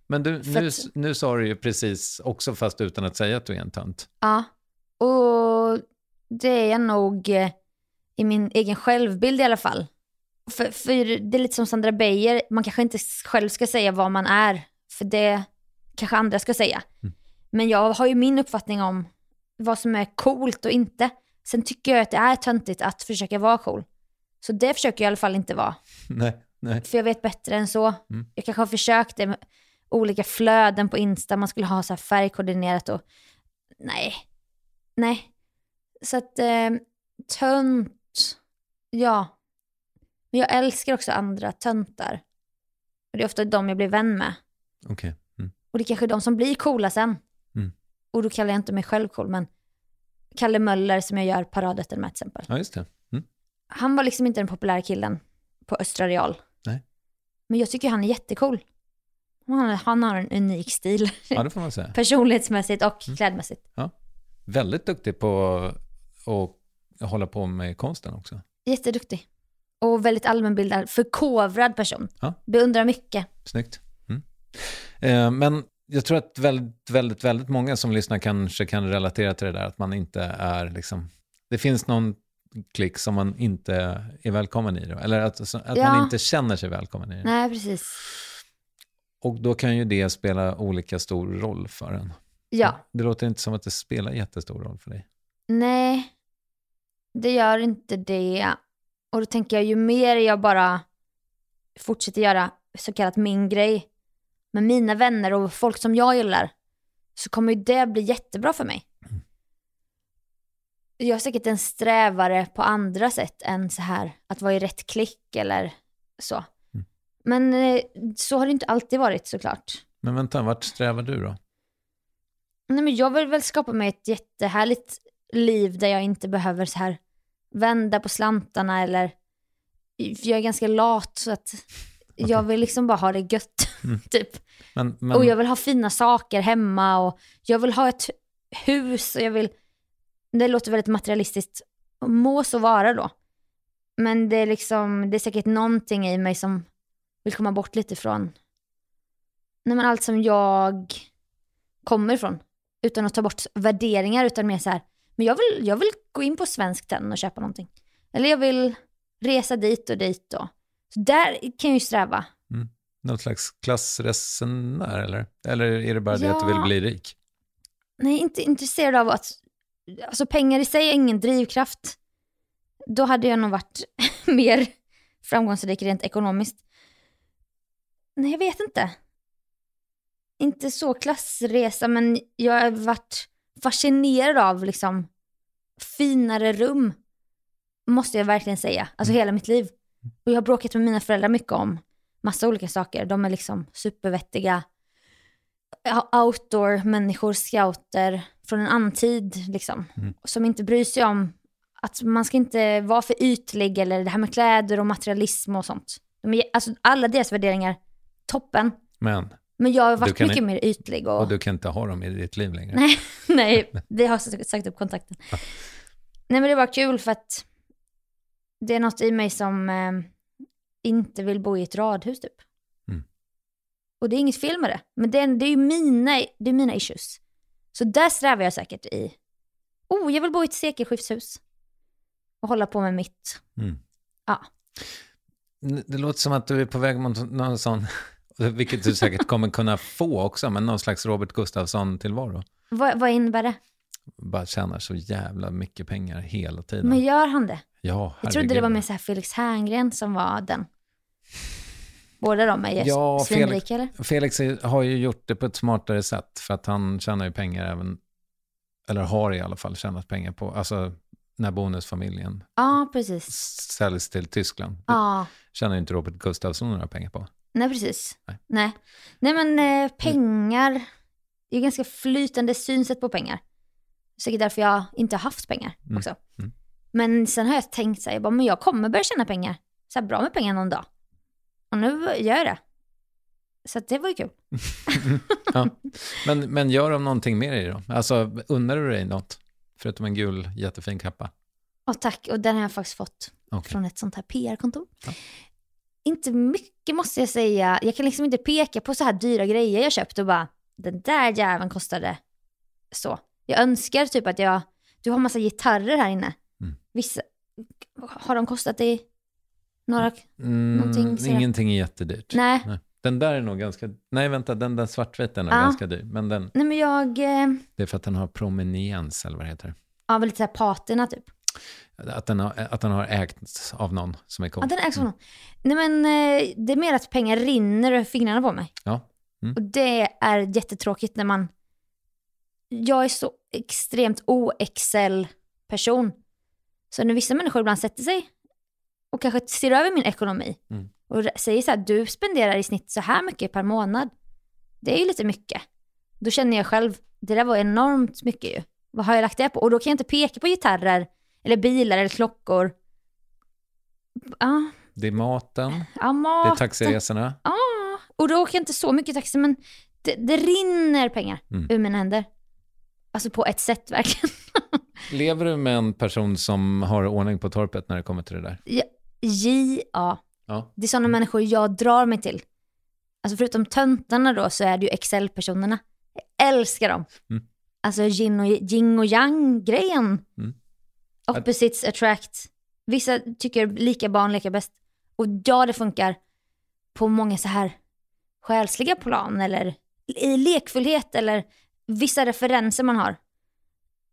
Men du, nu, att- nu sa du ju precis också fast utan att säga att du är en tönt. Ja, och det är jag nog eh, i min egen självbild i alla fall. För, för det är lite som Sandra Beijer, man kanske inte själv ska säga vad man är, för det kanske andra ska säga. Mm. Men jag har ju min uppfattning om vad som är coolt och inte. Sen tycker jag att det är töntigt att försöka vara cool. Så det försöker jag i alla fall inte vara. Nej, nej. För jag vet bättre än så. Mm. Jag kanske har försökt det med olika flöden på Insta, man skulle ha så här färgkoordinerat och nej, nej. Så att eh, tönt, ja. Men jag älskar också andra töntar. Och det är ofta de jag blir vän med. Okej. Mm. Och det är kanske de som blir coola sen. Mm. Och då kallar jag inte mig själv cool, men Kalle Möller som jag gör paradrätten med till exempel. Ja, just det. Mm. Han var liksom inte den populära killen på Östra Real. Nej. Men jag tycker han är jättecool. Han, han har en unik stil. Ja, det får man säga. Personlighetsmässigt och Mm. klädmässigt. Väldigt duktig på att hålla på med konsten också. Jätteduktig. Och väldigt allmänbildad, förkovrad person. Ja. Beundrar mycket. Snyggt. Mm. Eh, men jag tror att väldigt, väldigt, väldigt många som lyssnar kanske kan relatera till det där att man inte är liksom... Det finns någon klick som man inte är välkommen i då. Eller att, att Ja. man inte känner sig välkommen i det. Nej, precis. Och då kan ju det spela olika stor roll för en. Ja. Det låter inte som att det spelar jättestor roll för dig. Nej, det gör inte det. Och då tänker jag ju mer jag bara fortsätter göra så kallat min grej med mina vänner och folk som jag gillar så kommer ju det bli jättebra för mig. Jag är säkert en strävare på andra sätt än så här att vara i rätt klick eller så. Mm. Men eh, så har det inte alltid varit såklart. Men vänta, vart strävar du då? Nej, men jag vill väl skapa mig ett jättehärligt liv där jag inte behöver så här vända på slantarna eller jag är ganska lat så att jag vill liksom bara ha det gött. Mm. typ. Men, men, Och jag vill ha fina saker hemma och jag vill ha ett hus och jag vill, det låter väldigt materialistiskt, må så vara då. Men det är liksom, det är säkert någonting i mig som vill komma bort lite från, nej men allt som jag kommer ifrån. Utan att ta bort värderingar utan mer så här, men jag vill, jag vill gå in på Svensk Tenn och köpa någonting. Eller jag vill resa dit och dit då. Så där kan jag ju sträva. Någon slags klassresenär eller? Eller är det bara det att du vill bli rik? Nej, inte intresserad av att... Alltså pengar i sig är ingen drivkraft. Då hade jag nog varit mer framgångsrik rent ekonomiskt. Nej, jag vet inte. Inte så klassresa, men jag har varit fascinerad av liksom finare rum. Måste jag verkligen säga. Alltså hela mitt liv. Och jag har bråkat med mina föräldrar mycket om massa olika saker. De är liksom supervettiga outdoor-människor, scouter från en annan tid liksom. Som inte bryr sig om att man ska inte vara för ytlig eller det här med kläder och materialism och sånt. De är, alltså alla deras värderingar, toppen. Men, Men jag har varit mycket i- mer ytlig och... och du kan inte ha dem i ditt liv längre. Nej, nej, vi har sagt upp kontakten. Nej men det var kul för att det är något i mig som eh, inte vill bo i ett radhus typ. Mm. Och det är inget fel med det, men det är, det är ju mina, det är mina issues. Så där strävar jag säkert i. Oh, jag vill bo i ett sekelskiftshus. Och hålla på med mitt. Mm. Ja. Det låter som att du är på väg mot någon sån, vilket du säkert kommer kunna få också, men någon slags Robert Gustafsson-tillvaro. Vad, vad innebär det? Bara tjänar så jävla mycket pengar hela tiden. Men gör han det? ja, Jag trodde det herregud. var mer så här Felix Herngren som var den. Båda de är Ja, Felix, eller? Felix har ju gjort det på ett smartare sätt, för att han tjänar ju pengar även, eller har i alla fall tjänat pengar på, alltså när bonusfamiljen Ja, precis. säljs till Tyskland. Ja, tjänar ju inte Robert Gustafsson några pengar på. nej precis. Nej. Nej, nej. men eh, pengar, det är ganska flytande synsätt på pengar. Säkert därför jag inte har haft pengar Mm. också. Mm. Men sen har jag tänkt så här, jag bara, men jag kommer börja tjäna pengar. Så här bra med pengar någon dag. Och nu gör jag det. Så det var ju kul. Ja. Men, men gör de någonting mer i det då? Alltså, unnar du dig något? Förutom en gul jättefin kappa? Och tack, och den har jag faktiskt fått Okej. från ett sånt här PR-kontor. Ja. Inte mycket måste jag säga. Jag kan liksom inte peka på så här dyra grejer jag köpt och bara, den där jäveln kostade så. Jag önskar typ att jag, du har massa gitarrer här inne. Mm. Vissa, har de kostat dig några? Mm, Någonting sådär. ingenting är jättedyrt. Nej. Nej. Den där är nog ganska... Nej, vänta, den där svartvita är nog Ja. ganska dyr. Men den, Nej men jag, eh, det är för att den har promeniens, eller vad det heter. ja väl lite så här patina typ. Att den har, att den har ägts av någon som är cool. Ja den är så. Nej men eh, det är mer att pengar rinner ur fingrarna på mig. Ja. Mm. Och det är jättetråkigt när man... Jag är så extremt o-Excel-person. Så när vissa människor ibland sätter sig och kanske ser över min ekonomi Mm. och säger så här, du spenderar i snitt så här mycket per månad. Det är ju lite mycket. Då känner jag själv, det där var enormt mycket ju. Vad har jag lagt det på? Och då kan jag inte peka på gitarrer, eller bilar, eller klockor. Ja, Det är maten, ja det mat. är taxiresorna. Ja, och då åker jag inte så mycket taxi, men det, det rinner pengar Mm. ur mina händer. Alltså på ett sätt verkligen. Lever du med en person som har ordning på torpet när det kommer till det där? Ja, J.A. Ja. Det är sådana människor jag drar mig till. Alltså förutom töntarna då så är det ju Excel-personerna. Jag älskar dem. Mm. Alltså yin och, yin och yang-grejen. Mm. Opposites attract. Vissa tycker lika barn leka bäst. Och ja, det funkar på många så här själsliga plan eller i lekfullhet eller vissa referenser man har.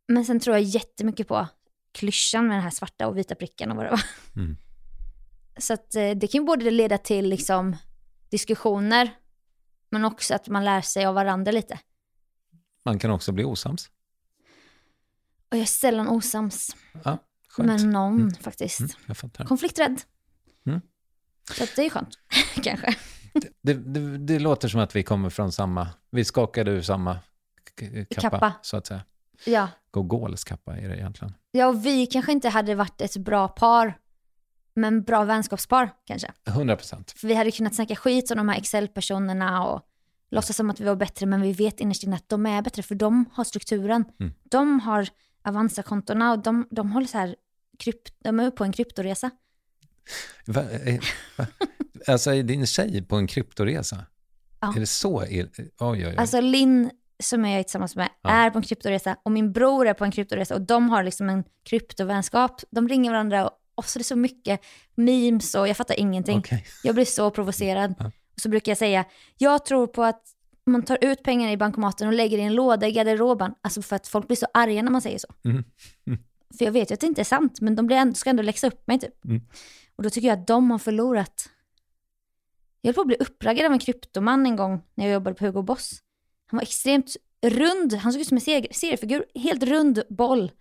Men sen tror jag jättemycket på klyschan med den här svarta och vita pricken och vad det var. Mm. Så att eh, det kan ju både leda till liksom diskussioner men också att man lär sig av varandra lite. Man kan också bli osams. Och jag är sällan osams Ja, skönt. med någon Mm. faktiskt. Mm, jag fattar. Konflikträdd. Mm. Så det är skönt, kanske. Det, det, det låter som att vi kommer från samma, vi skakade ur samma kappa, Kappa. så att säga. Ja. Gogols kappa är det egentligen. ja, och vi kanske inte hade varit ett bra par, men bra vänskapspar kanske. 100 procent. För vi hade kunnat snacka skit om de här Excel-personerna och låtsas som att vi var bättre, men vi vet innerst inne att de är bättre, för de har strukturen. Mm. De har Avanza-kontona och de, de håller så här, krypt, de är på en kryptoresa. Va, eh, va? Alltså är din tjej på en kryptoresa? Ja. Är det så? Oj, oj, oj. Alltså Linn, som jag är tillsammans med, Ja. är på en kryptoresa och min bror är på en kryptoresa och de har liksom en kryptovänskap. De ringer varandra och så är det så mycket memes och jag fattar ingenting. Okej. Jag blir så provocerad. Och så brukar jag säga, jag tror på att man tar ut pengar i bankomaten och lägger i en låda i garderoben. Alltså för att folk blir så arga när man säger så. Mm. För jag vet ju att det inte är sant, men de blir ändå, ska ändå läxa upp mig typ. Mm. Och då tycker jag att de har förlorat. Jag höll på att bli uppraggad av en kryptoman en gång när jag jobbade på Hugo Boss. Han var extremt rund, han såg ut som en ser- seriefigur, helt rund boll.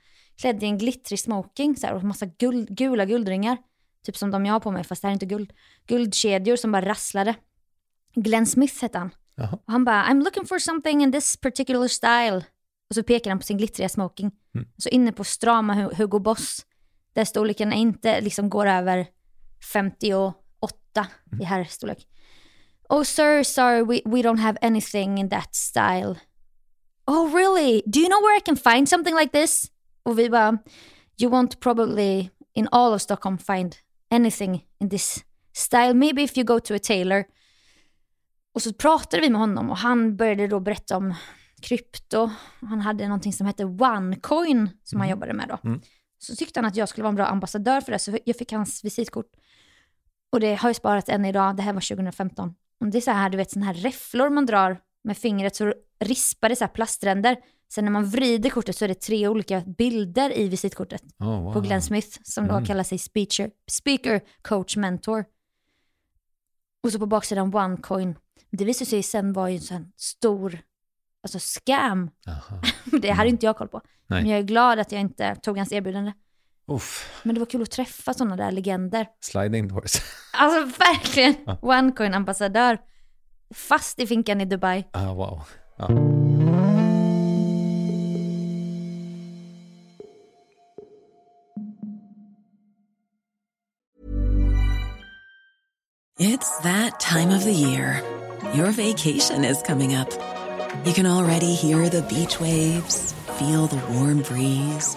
Klädd i en glittrig smoking så här, och massa guld, gula guldringar. Typ som de jag har på mig, fast det här är inte guld. Guldkedjor som bara rasslade. Glenn Smith hette han. Jaha. Och han bara, I'm looking for something in this particular style. Och så pekar han på sin glittriga smoking. Så inne på strama Hu- Hugo Boss, där storleken inte liksom går över 58 i herrstorlek. Oh sir, sorry, we, we don't have anything in that style. Oh really? Do you know where I can find something like this? Och vi bara, you won't probably in all of Stockholm find anything in this style. Maybe if you go to a tailor. Och så pratade vi med honom och han började då berätta om krypto. Han hade någonting som hette OneCoin som han jobbade med då. Så tyckte han att jag skulle vara en bra ambassadör för det, så jag fick hans visitkort. Och det har jag sparat än idag, det här var 2015. Och det är så här, du vet, sådana här räfflor man drar med fingret så rispar det så här plastränder. Sen när man vrider kortet så är det tre olika bilder i visitkortet Oh, wow. på Glenn Smith som då kallar sig speaker, speaker coach mentor. Och så på baksidan OneCoin. Det visade sig sen vara ju en sån stor alltså scam. Det hade inte jag koll på. Nej. Men jag är glad att jag inte tog hans erbjudande. Uff, Men det var kul att träffa sådana där legender. sliding doors. Alltså verkligen, OneCoin-ambassadör. Fast i finkan i Dubai. ah, wow. Ja. It's that time of the year. Your vacation is coming up. You can already hear the beach waves, feel the warm breeze,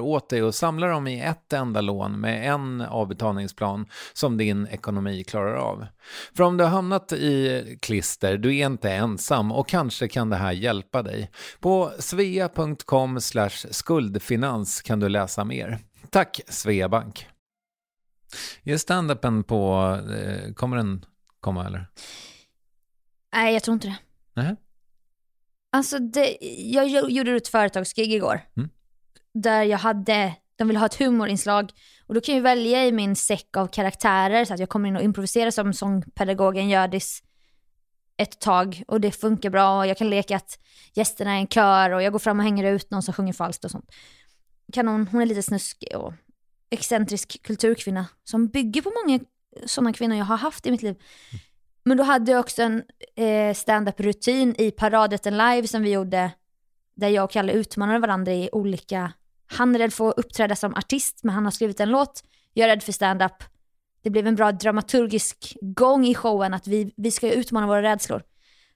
åt dig och samlar dem i ett enda lån med en avbetalningsplan som din ekonomi klarar av. För om du har hamnat i klister, du är inte ensam och kanske kan det här hjälpa dig. På svea.com skuldfinans kan du läsa mer. Tack Sveabank! Är standupen på, eh, kommer den komma eller? Nej, jag tror inte det. Nej. Alltså, det, jag gjo- gjorde ett företagsgig igår. Mm. Där jag hade, de ville ha ett humorinslag. Och då kan jag välja i min säck av karaktärer så att jag kommer in och improviserar som sångpedagogen Hjördis ett tag. Och det funkar bra. Och jag kan leka att gästerna är en kör och jag går fram och hänger ut någon som sjunger falskt och sånt. Kanon, hon är lite snuskig och excentrisk kulturkvinna som bygger på många sådana kvinnor jag har haft i mitt liv. Men då hade jag också en eh, stand-up-rutin i Paradrätten live som vi gjorde, där jag och Kalle utmanade varandra i olika... Han är rädd för att uppträda som artist, men han har skrivit en låt. Jag är rädd för stand-up. Det blev en bra dramaturgisk gång i showen, att vi, vi ska utmana våra rädslor.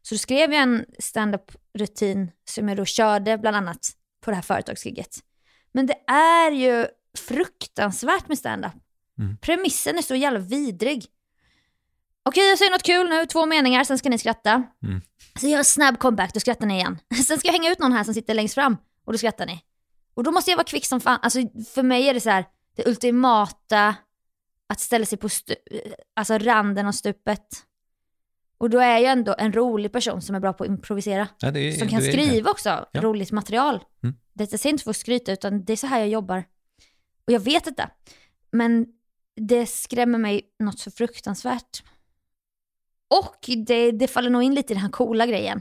Så då skrev jag en stand-up-rutin som jag då körde bland annat på det här företagsgigget. Men det är ju fruktansvärt med stand-up. Premissen är så jävla vidrig. Okej, jag säger något kul nu, två meningar, sen ska ni skratta. Mm. Så jag gör en snabb comeback, då skrattar ni igen. Sen ska jag hänga ut någon här som sitter längst fram och då skrattar ni. Och då måste jag vara kvick som fan. Alltså för mig är det så här, det ultimata att ställa sig på stu- alltså randen av stupet. Och då är jag ändå en rolig person som är bra på att improvisera. Ja, är- som kan skriva också Ja. roligt material. Mm. Detta säger inte för att skryta, utan det är så här jag jobbar. Och jag vet detta. Men det skrämmer mig något så fruktansvärt. Och det, det faller nog in lite i den här coola grejen.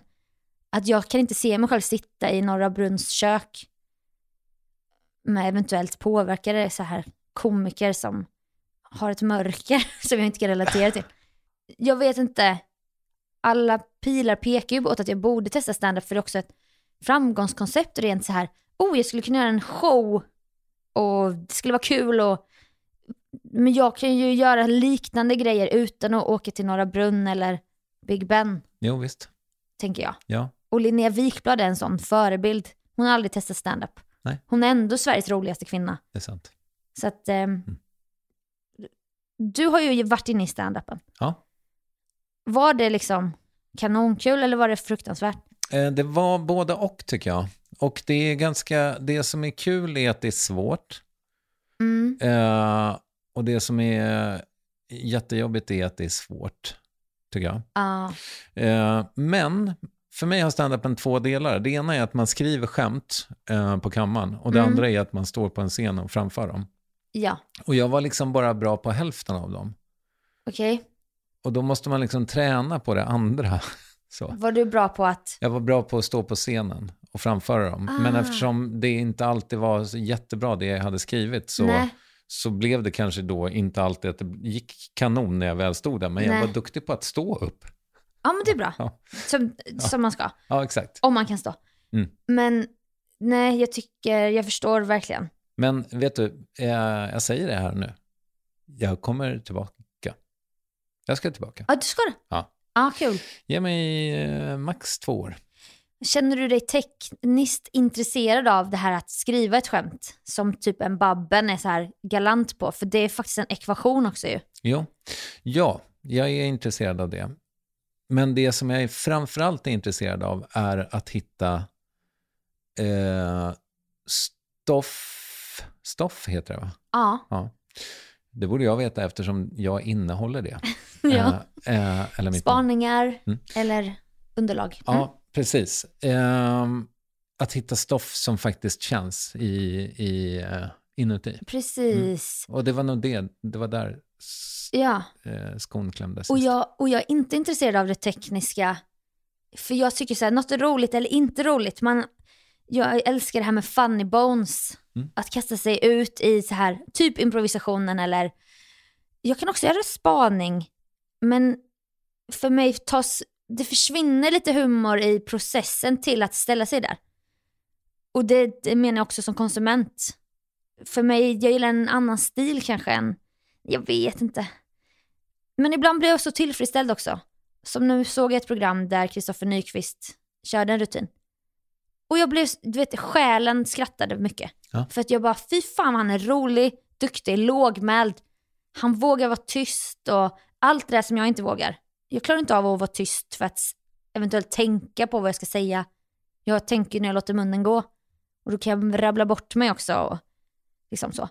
Att jag kan inte se mig själv sitta i Norra Brunns kök med eventuellt påverkade så här komiker som har ett mörker som jag inte kan relatera till. Jag vet inte. Alla pilar pekar ju åt att jag borde testa standup för det är också ett framgångskoncept rent så här. Oh, jag skulle kunna göra en show och det skulle vara kul och men jag kan ju göra liknande grejer utan att åka till Norra Brunn eller Big Ben, Jo, visst. tänker jag. Ja. Och Linnea Wikblad är en sån förebild. Hon har aldrig testat stand-up. Nej. Hon är ändå Sveriges roligaste kvinna. Det är sant. Så att... ehm, Du har ju varit inne i stand-upen. Ja. Var det liksom kanonkul eller var det fruktansvärt? Eh, Det var både och tycker jag. Och det är ganska, det som är kul är att det är svårt. Mm. Eh, och det som är jättejobbigt är att det är svårt, tycker jag. Ja. Eh, men för mig har standupen två delar. Det ena är att man skriver skämt eh, på kammaren och det Mm. andra är att man står på en scen och framför dem. Ja, Och jag var liksom bara bra på hälften av dem. okej. Och då måste man liksom träna på det andra. Så. Var du bra på att... Jag var bra på att stå på scenen och framföra dem. Men Ah. eftersom det inte alltid var jättebra det jag hade skrivit så, Nej. Så blev det kanske då inte alltid att det gick kanon när jag väl stod där. Men jag Nej. var duktig på att stå upp. Ja, men det är bra. Ja, Som, som man ska. ja exakt. Om man kan stå. Mm. Men nej, jag tycker, jag förstår verkligen. Men vet du, eh, jag säger det här nu. Jag kommer tillbaka. Jag ska tillbaka. Ja, du ska det? Ja. Ja, kul. Ge mig eh, max två år. Känner du dig tekniskt intresserad av det här att skriva ett skämt som typ en Babben är så här galant på? För det är faktiskt en ekvation också ju. Jo. Ja, jag är intresserad av det. Men det som jag är framförallt är intresserad av är att hitta eh, stoff. Stoff heter det va? Ja. Ja. Det borde jag veta eftersom jag innehåller det. ja. Eh, eh, eller Spaningar Mm. eller underlag. Mm. Ja, precis. Ehm, att hitta stoff som faktiskt känns i, i, eh, inuti. Precis. Och det var nog det, det var där Ja. eh, skon klämdes. Och jag, och jag är inte intresserad av det tekniska. För jag tycker så här, något är roligt eller inte roligt. Man, jag älskar det här med funny bones. Mm. Att kasta sig ut i så här, typ improvisationen eller... Jag kan också göra spaning. Men för mig tas, det försvinner lite humor i processen till att ställa sig där. Och det, det menar jag också som konsument. För mig, jag gillar en annan stil kanske än, jag vet inte. Men ibland blir jag så tillfredsställd också. Som nu såg jag ett program där Kristoffer Nyqvist körde en rutin. Och jag blev, du vet, själen skrattade mycket. Ja. För att jag bara, fy fan han är rolig, duktig, lågmäld. Han vågar vara tyst och allt det där som jag inte vågar. Jag klarar inte av att vara tyst för att eventuellt tänka på vad jag ska säga. Jag tänker när jag låter munnen gå. Och då kan jag rabbla bort mig också. Och liksom så.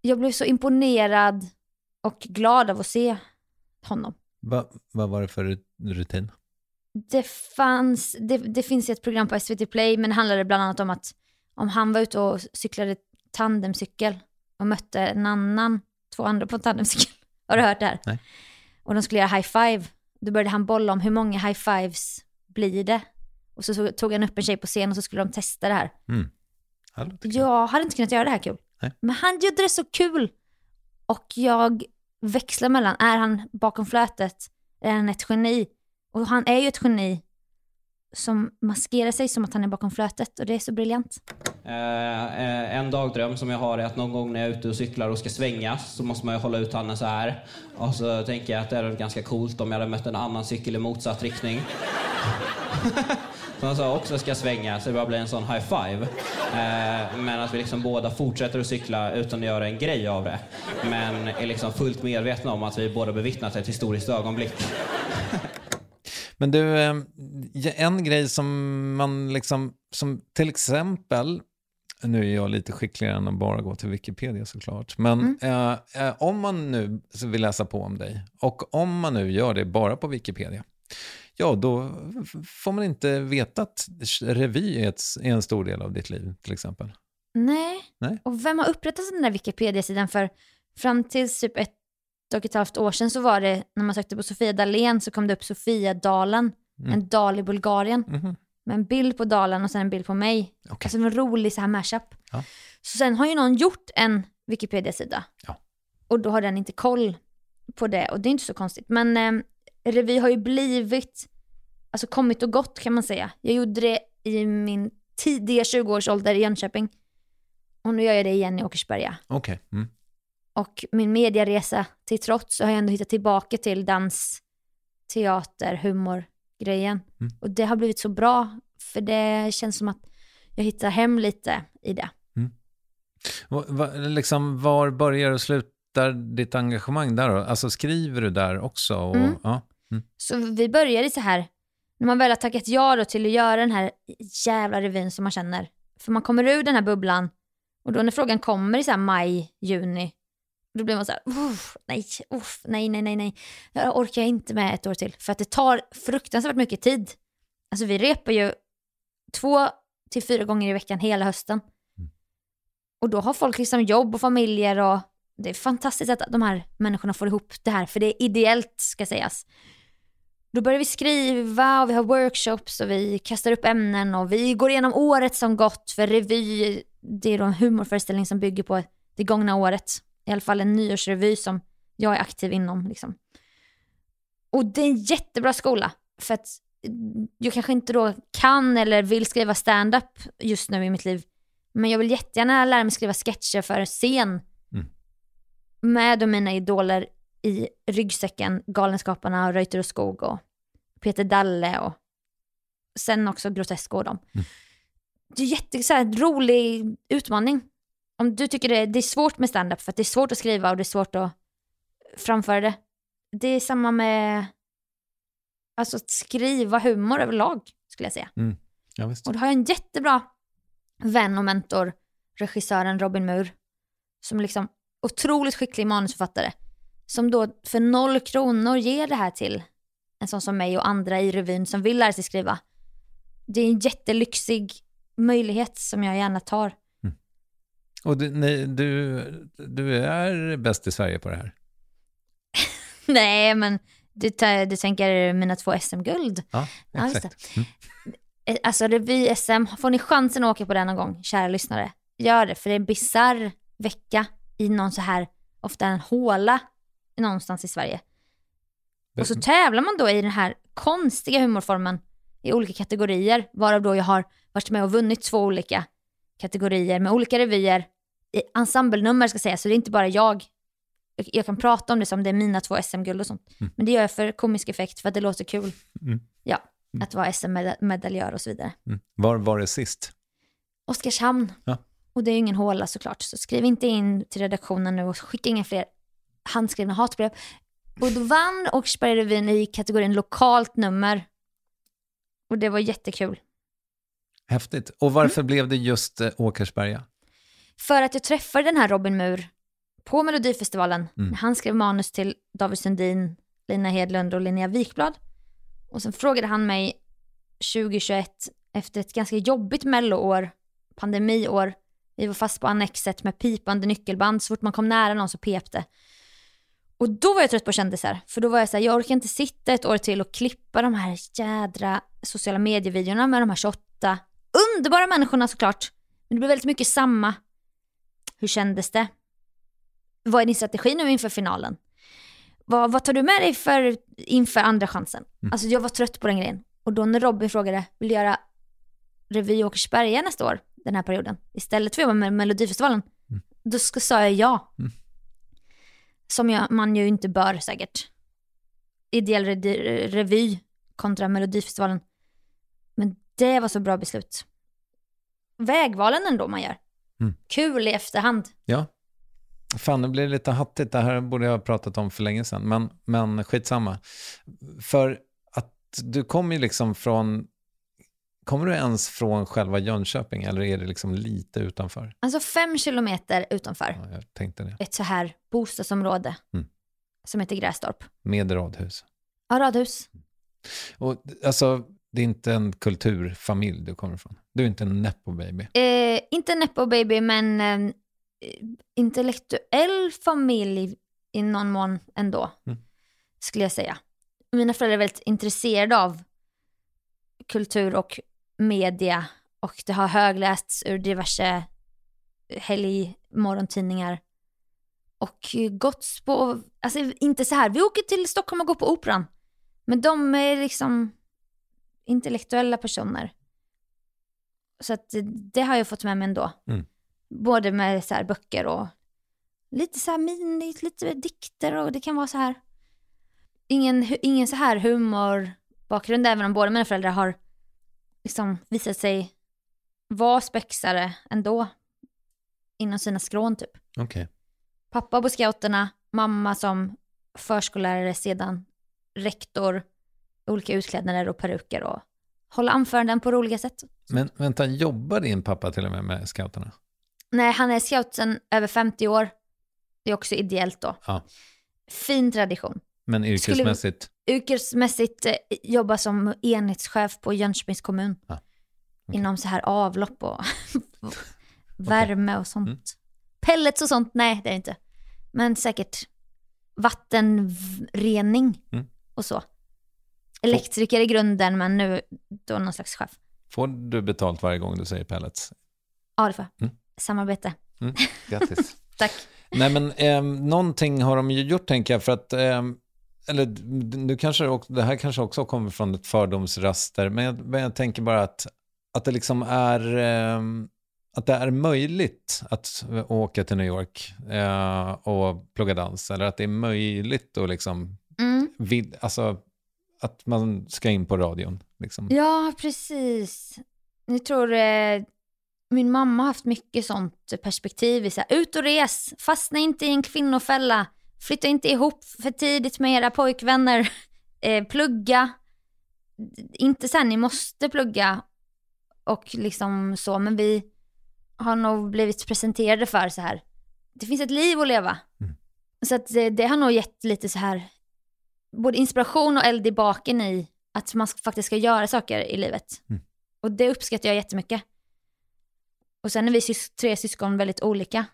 Jag blev så imponerad och glad av att se honom. Va, vad var det för rut- rutin? Det, fanns, det, det finns ett program på SVT Play, men det handlade bland annat om att om han var ute och cyklade tandemcykel och mötte en annan, två andra på en tandemcykel. Har du hört det här? Nej. Och de skulle göra high five. Då började han bolla om hur många high fives blir det? Och så tog- han upp en tjej på scen och så skulle de testa det här. Mm. Jag hade inte kunnat göra det här kul. Nej. Men han gjorde det så kul. Och jag växlar mellan, är han bakom flötet? Är han ett geni? Och han är ju ett geni som maskerar sig som att han är bakom flötet och det är så briljant. Eh, eh, en dagdröm som jag har är att någon gång när jag är ute och cyklar och ska svänga så måste man ju hålla ut handen så här. Och så tänker jag att det hade varit ganska coolt om jag hade mött en annan cykel i motsatt riktning. Som så också ska svänga så det bara blir en sån high five. Eh, men att vi liksom båda fortsätter att cykla utan att göra en grej av det. Men är liksom fullt medvetna om att vi båda bevittnat ett historiskt ögonblick. Men du, eh, en grej som man liksom, som till exempel, nu är jag lite skickligare än att bara gå till Wikipedia såklart, men eh, eh, om man nu vill läsa på om dig och om man nu gör det bara på Wikipedia, ja då får man inte veta att revy är, ett, är en stor del av ditt liv till exempel. Nej. Nej. Och vem har upprättat den där Wikipedia-sidan? För fram till typ ett och ett halvt år sedan så var det, när man sökte på Sofia Dalén så kom det upp Sofia-dalen, en dal i Bulgarien. Mhm. Med en bild på dalen och sen en bild på mig. Okej. Alltså en rolig så här mashup. Ja. Så sen har ju någon gjort en Wikipedia-sida. Ja. Och då har den inte koll på det och det är inte så konstigt. Men eh, revy har ju blivit, alltså kommit och gått kan man säga. Jag gjorde det i min tidiga 20-årsålder i Jönköping. Och nu gör jag det igen i Åkersberga. Okej. Mm. Och min medieresa till trots så har jag ändå hittat tillbaka till dans, teater, humor grejen. Mm. Och det har blivit så bra för det känns som att jag hittar hem lite i det. Va, va, liksom, var börjar och slutar ditt engagemang där då? Alltså skriver du där också? Och, Mm. ja. Mm. Så vi började så här, när man väl har tackat ja då till att göra den här jävla revyn som man känner. För man kommer ur den här bubblan och då när frågan kommer i så maj, juni, då blir man så här, "Uff, nej, uff, nej, nej, nej, nej. Jag orkar inte med ett år till. För att det tar fruktansvärt mycket tid. Alltså vi repar ju två till fyra gånger i veckan hela hösten. Och då har folk liksom jobb och familjer och det är fantastiskt att de här människorna får ihop det här, för det är ideellt ska sägas. Då börjar vi skriva och vi har workshops och vi kastar upp ämnen och vi går igenom året som gått för revy. Det är då en humorföreställning som bygger på det gångna året. I alla fall en nyårsrevy som jag är aktiv inom. Liksom. Och det är en jättebra skola för att jag kanske inte då kan eller vill skriva stand-up just nu i mitt liv. Men jag vill jättegärna lära mig skriva sketcher för scen. Mm. Med mina idoler i ryggsäcken, Galenskaparna, och Reuter och Skog och Peter Dalle och sen också Grotesco och dem. Mm. Det är jätte, så här, rolig utmaning. Om du tycker det, det är svårt med stand-up för att det är svårt att skriva och det är svårt att framföra det. Det är samma med alltså att skriva humor överlag skulle jag säga. Mm. Ja. Och då har jag en jättebra vän och mentor, regissören Robin Mur, som är liksom otroligt skicklig manusförfattare, som då för noll kronor ger det här till en sån som mig och andra i revyn som vill lära sig skriva. Det är en jättelyxig möjlighet som jag gärna tar. Och du, nej, du, du är bäst i Sverige på det här? Nej, men du, tar- du tänker mina två SM-guld. Ja, Ja, exakt. Mm. Eh, Alltså revy-SM, får ni chansen att åka på den någon gång, kära lyssnare, gör det. För det är en bizarr vecka i någon så här, ofta en håla någonstans i Sverige. Och så tävlar man då i den här konstiga humorformen i olika kategorier, varav då jag har varit med och vunnit två olika kategorier med olika revyer. Ensemblenummer ska sägas, så det är inte bara jag. Jag- kan prata om det som det är mina två SM-guld och sånt. Men det gör jag för komisk effekt, för att det låter kul. Mm. Ja, att vara SM-medaljör och så vidare. Mm. Var var det sist? Oskarshamn. Ja. Och det är ju ingen håla såklart, så skriv inte in till redaktionen nu och skicka inga fler handskrivna hatbrev. Och då vann Åkersberga-revyn i kategorin lokalt nummer. Och det var jättekul. Häftigt. Och Mm. varför blev det just eh, Åkersberga? För att jag träffade den här Robin Mur på Melodifestivalen. Mm. Han skrev manus till David Sundin, Lina Hedlund och Linnea Wikblad. Och sen frågade han mig 2021 efter ett ganska jobbigt melloår, pandemiår. Vi var fast på Annexet med pipande nyckelband. Så fort man kom nära någon så pep det. Och då var jag trött på kändisar. För då var jag så här, jag orkar inte sitta ett år till och klippa de här jädra sociala medievideorna med de här 28 underbara människorna såklart. Men det blev väldigt mycket samma. Hur kändes det? Vad är din strategi nu inför finalen? Vad, vad tar du med dig för, inför andra chansen? Mm. Alltså jag var trött på den grejen. Och då när Robin frågade, vill du göra revy i Åkersberga nästa år, den här perioden, istället för att jobba med Melodifestivalen, Mm. då ska, sa jag ja. Mm. Som jag, man ju inte bör säkert. Ideell re- revy kontra Melodifestivalen. Men det var så bra beslut. Vägvalen ändå man gör. Mm. Kul i efterhand. Ja. Fan, det blir lite hattigt. Det här borde jag ha pratat om för länge sedan. Men, men skitsamma. För att du kommer ju liksom från... Kommer du ens från själva Jönköping eller är det liksom lite utanför? Alltså fem kilometer utanför Ja, jag tänkte det. ett så här bostadsområde Mm. som heter Grästorp. Med radhus. Ja, radhus. Och alltså, det är inte en kulturfamilj du kommer ifrån. Du är inte en nepo baby. Eh, inte Nepo baby, men eh, intellektuell familj i någon mån ändå, Mm. skulle jag säga. Mina föräldrar är väldigt intresserade av kultur och media och det har höglästs ur diverse helgmorgontidningar. Och gått på, alltså inte så här, vi åker till Stockholm och går på operan. Men de är liksom intellektuella personer. Så att det, har jag fått med mig ändå. Mm. Både med så här böcker och lite så här mini, lite dikter och det kan vara så här. Ingen, ingen så här humorbakgrund, även om båda mina föräldrar har liksom visat sig vara spexare ändå. Inom sina skrån typ. Okej. Pappa på scouterna, mamma som förskollärare, sedan rektor, olika utklädnader och peruker och hålla anföranden på roliga sätt. Men vänta, jobbar din pappa till och med med scouterna? Nej, han är scout sedan över 50 år. Det är också ideellt då. Ja. Fin tradition. Men yrkesmässigt? Yrkesmässigt eh, jobba som enhetschef på Jönköpings kommun. Ja, Inom så här avlopp och värme och sånt. Mm. Pellets och sånt, nej det är det inte. Men säkert vattenrening Mm. och så. Elektriker i grunden, men nu då någon slags chef. Får du betalt varje gång du säger pellets? Ja, det får jag. Mm. Samarbete. Mm. Grattis. Tack. Nej men eh, någonting har de ju gjort tänker jag för att, eh, eller du kanske också, det här kanske också kommer från ett fördomsraster, men jag, men jag tänker bara att, att det liksom är, eh, att det är möjligt att åka till New York eh, och plugga dans, eller att det är möjligt att liksom, Mm. vid, alltså att man ska in på radion. Liksom. Ja, precis. Jag tror eh, min mamma har haft mycket sånt perspektiv. i Så här, ut och res, fastna inte i en kvinnofälla, flytta inte ihop för tidigt med era pojkvänner, eh, plugga. Inte sen ni måste plugga och liksom så, men vi har nog blivit presenterade för så här. Det finns ett liv att leva. Mm. Så att det, det har nog gett lite så här, både inspiration och eld i baken i att man faktiskt ska göra saker i livet. Mm. Och det uppskattar jag jättemycket. Och sen är vi sys- tre syskon väldigt olika.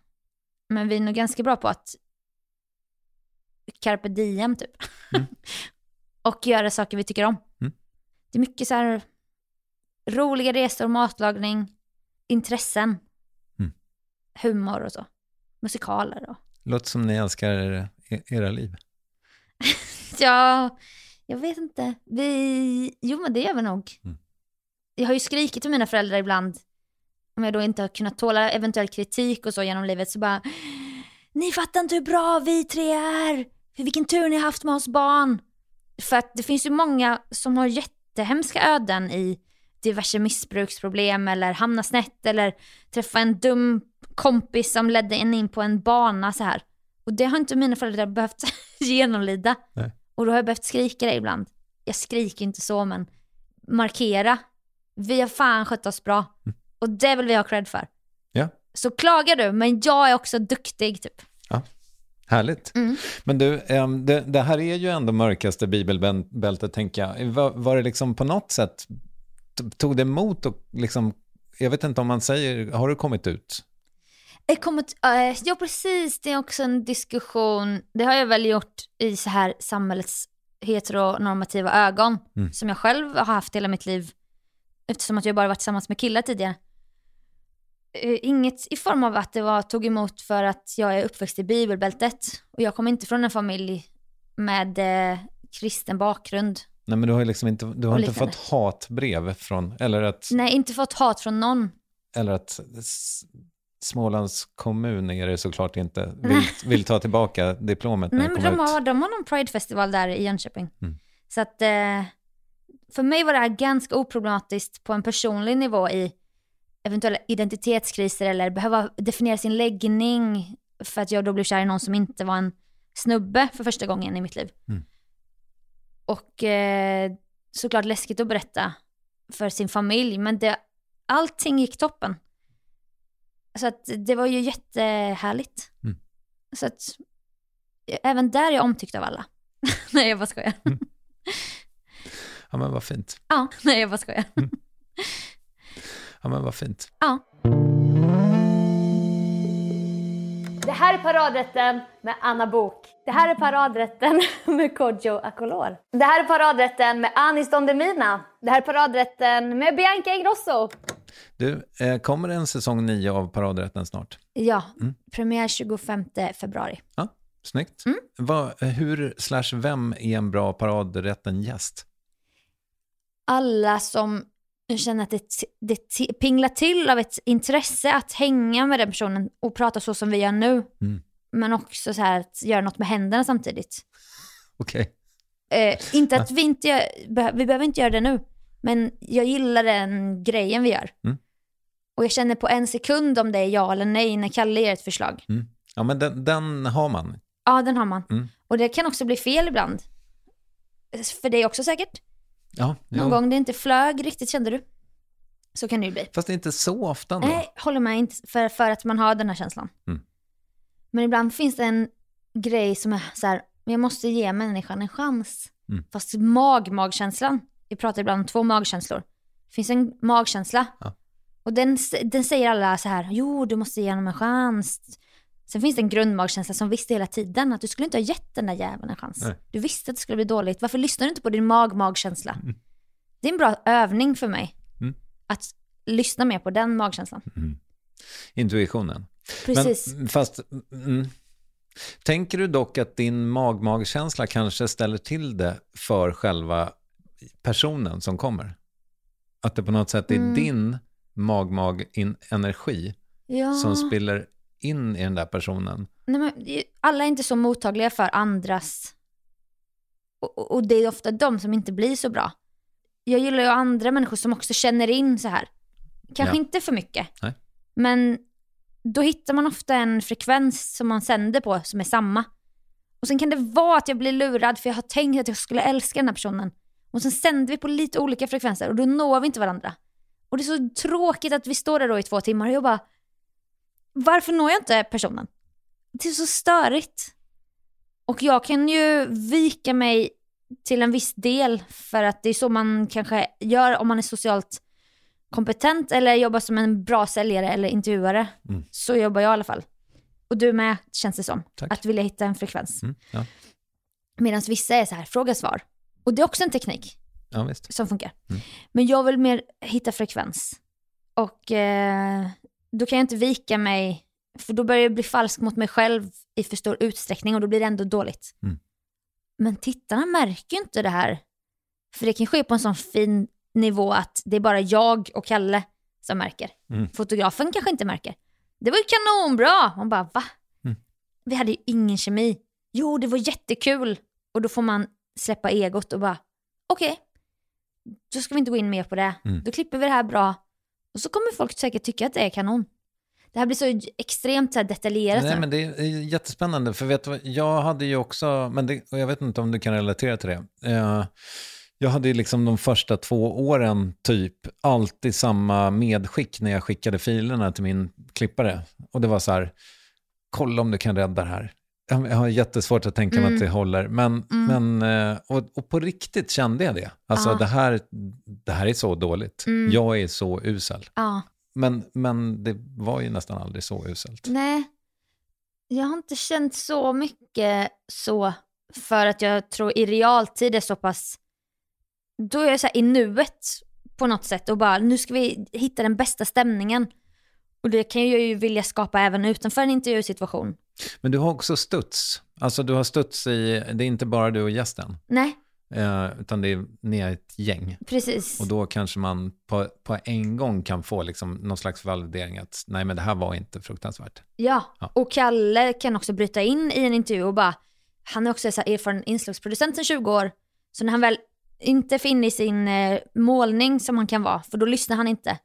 Men vi är nog ganska bra på att carpe diem typ. Mm. och göra saker vi tycker om. Mm. Det är mycket så här roliga resor, matlagning, intressen, Mm. humor och så. Musikaler och Låter som ni älskar er- era liv. Ja, jag vet inte. Vi... Jo, men det gör vi nog. Mm. Jag har ju skrikit till mina föräldrar ibland, om jag då inte har kunnat tåla eventuell kritik och så genom livet, så bara Ni fattar inte hur bra vi tre är! Vilken tur ni har haft med oss barn! För att det finns ju många som har jättehemska öden i diverse missbruksproblem eller hamna snett eller träffa en dum kompis som ledde en in på en bana så här. Och det har inte mina föräldrar behövt genomlida. Nej. Och då har jag behövt skrika det ibland. Jag skriker inte så, men markera. Vi har fan skött oss bra. Och det vill vi ha cred för. Ja. Så klagar du, men jag är också duktig typ. Ja. Härligt. Mm. Men du, det, det här är ju ändå mörkaste bibelbältet, tänker jag. Var, var det liksom på något sätt, tog det emot och liksom, jag vet inte om man säger, har du kommit ut? Jag kommer eh, ja precis, det är också en diskussion, det har jag väl gjort i så här samhällets heteronormativa ögon, Mm. som jag själv har haft hela mitt liv, eftersom att jag bara varit tillsammans med killar tidigare. Eh, Inget i form av att det var, tog emot för att jag är uppväxt i bibelbältet, och jag kommer inte från en familj med eh, kristen bakgrund. Nej, men du har ju liksom inte, du har inte fått hatbrev från, eller att, Nej, inte fått hat från någon. eller att Smålands kommun är det såklart inte, vill, vill ta tillbaka diplomet när Nej, men de ut. har, de har någon Pride-festival där i Jönköping. Mm. Så att eh, för mig var det här ganska oproblematiskt på en personlig nivå i eventuella identitetskriser eller behöva definiera sin läggning för att jag då blev kär i någon som inte var en snubbe för första gången i mitt liv. Mm. Och eh, såklart läskigt att berätta för sin familj, men det, allting gick toppen. Så att det var ju jättehärligt. Mm. Så att även där är jag omtyckt av alla. nej, jag bara skojar. Ja, men vad fint. Ja, nej, jag bara skojar. Ja, men vad fint. Ja. Det här är paradrätten med Anna Bok. Det här är paradrätten med Kodjo Akolor. Det här är paradrätten med Anis Don Demina. Det här är paradrätten med Bianca Ingrosso. Du, eh, kommer en säsong 9 av Paradrätten snart? Ja, Mm. premiär 25 februari. Ja, snyggt. Mm. Vad, hur slash vem är en bra Paradrätten-gäst? Alla som känner att det, det pinglar till av ett intresse att hänga med den personen och prata så som vi gör nu. Mm. Men också så här att göra något med händerna samtidigt. Okej. Eh, inte att vi inte gör, vi behöver inte göra det nu, men jag gillar den grejen vi gör. Mm. Och jag känner på en sekund om det är ja eller nej när Kalle ger ett förslag. Mm. Ja, men den, den har man. Ja, den har man. Mm. Och det kan också bli fel ibland. För är också säkert. Ja, Någon jo. gång det inte flög riktigt kände du. Så kan det ju bli. Fast det är inte så ofta ändå. Nej, håller med. Inte för, för att man har den här känslan. Mm. Men ibland finns det en grej som är så här, jag måste ge människan en chans. Mm. Fast mag-magkänslan, vi pratar ibland om två magkänslor. Det finns en magkänsla. Ja. Och den, den säger alla så här, jo du måste ge honom en chans. Sen finns det en grundmagkänsla som visste hela tiden att du skulle inte ha gett den där jäveln en chans. Nej. Du visste att det skulle bli dåligt. Varför lyssnar du inte på din mag-magkänsla? Det är en bra övning för mig. Mm. Att lyssna mer på den magkänslan. Intuitionen. Precis. Men, fast, mm, tänker du dock att din mag-magkänsla kanske ställer till det för själva personen som kommer? Att det på något sätt är Mm. din mag-mag-energi Ja. som spiller in i den där personen? Nej, men, alla är inte så mottagliga för andras... Och, och- det är ofta de som inte blir så bra. Jag gillar ju andra människor som också känner in så här. Kanske Ja. inte för mycket. Nej. Men då hittar man ofta en frekvens som man sänder på som är samma. Och sen kan det vara att jag blir lurad för jag har tänkt att jag skulle älska den här personen. Och sen sänder vi på lite olika frekvenser och då når vi inte varandra. Och det är så tråkigt att vi står där då i två timmar och jag bara, varför når jag inte personen? Det är så störigt. Och jag kan ju vika mig till en viss del för att det är så man kanske gör om man är socialt kompetent eller jobbar som en bra säljare eller intervjuare. Mm. Så jobbar jag i alla fall. Och du med, känns det som. Tack. Att vilja hitta en frekvens. Mm, ja. Medan vissa är så här, fråga svar. Och det är också en teknik ja, som funkar. Mm. Men jag vill mer hitta frekvens. Och eh, då kan jag inte vika mig, för då börjar jag bli falsk mot mig själv i för stor utsträckning och då blir det ändå dåligt. Mm. Men tittarna märker ju inte det här. För det kan ske på en sån fin nivå att det är bara jag och Kalle som märker. Mm. Fotografen kanske inte märker. Det var ju kanonbra! Man bara, va? Mm. Vi hade ju ingen kemi. Jo, det var jättekul. Och då får man släppa egot och bara, okej, då ska vi inte gå in mer på det. Mm. Då klipper vi det här bra. Och så kommer folk säkert tycka att det är kanon. Det här blir så extremt så detaljerat. Nej, nu. men det är jättespännande, för vet du jag hade ju också, men det, och jag vet inte om du kan relatera till det. Eh, jag hade ju liksom de första två åren typ alltid samma medskick när jag skickade filerna till min klippare. Och det var så här, kolla om du kan rädda det här. Jag har jättesvårt att tänka mig Mm. att det håller. Men, Mm. men eh, och, och på riktigt kände jag det. Alltså Ja. det, här, det här är så dåligt. Mm. Jag är så usel. Ja. Men, men det var ju nästan aldrig så uselt. Nej, jag har inte känt så mycket så för att jag tror i realtid är så pass, då är jag så här i nuet på något sätt och bara nu ska vi hitta den bästa stämningen. Och det kan jag ju vilja skapa även utanför en intervjusituation. Men du har också studs. Alltså du har studs i, det är inte bara du och gästen. Nej, Eh, utan det är, ni är ett gäng. precis. Och då kanske man på, på en gång kan få liksom någon slags validering att nej men det här var inte fruktansvärt. Ja, Ja. och Kalle kan också bryta in i en intervju och bara, han är också så här erfaren inslagsproducent sedan 20 år, så när han väl inte är inne i sin eh, målning som han kan vara, för då lyssnar han inte.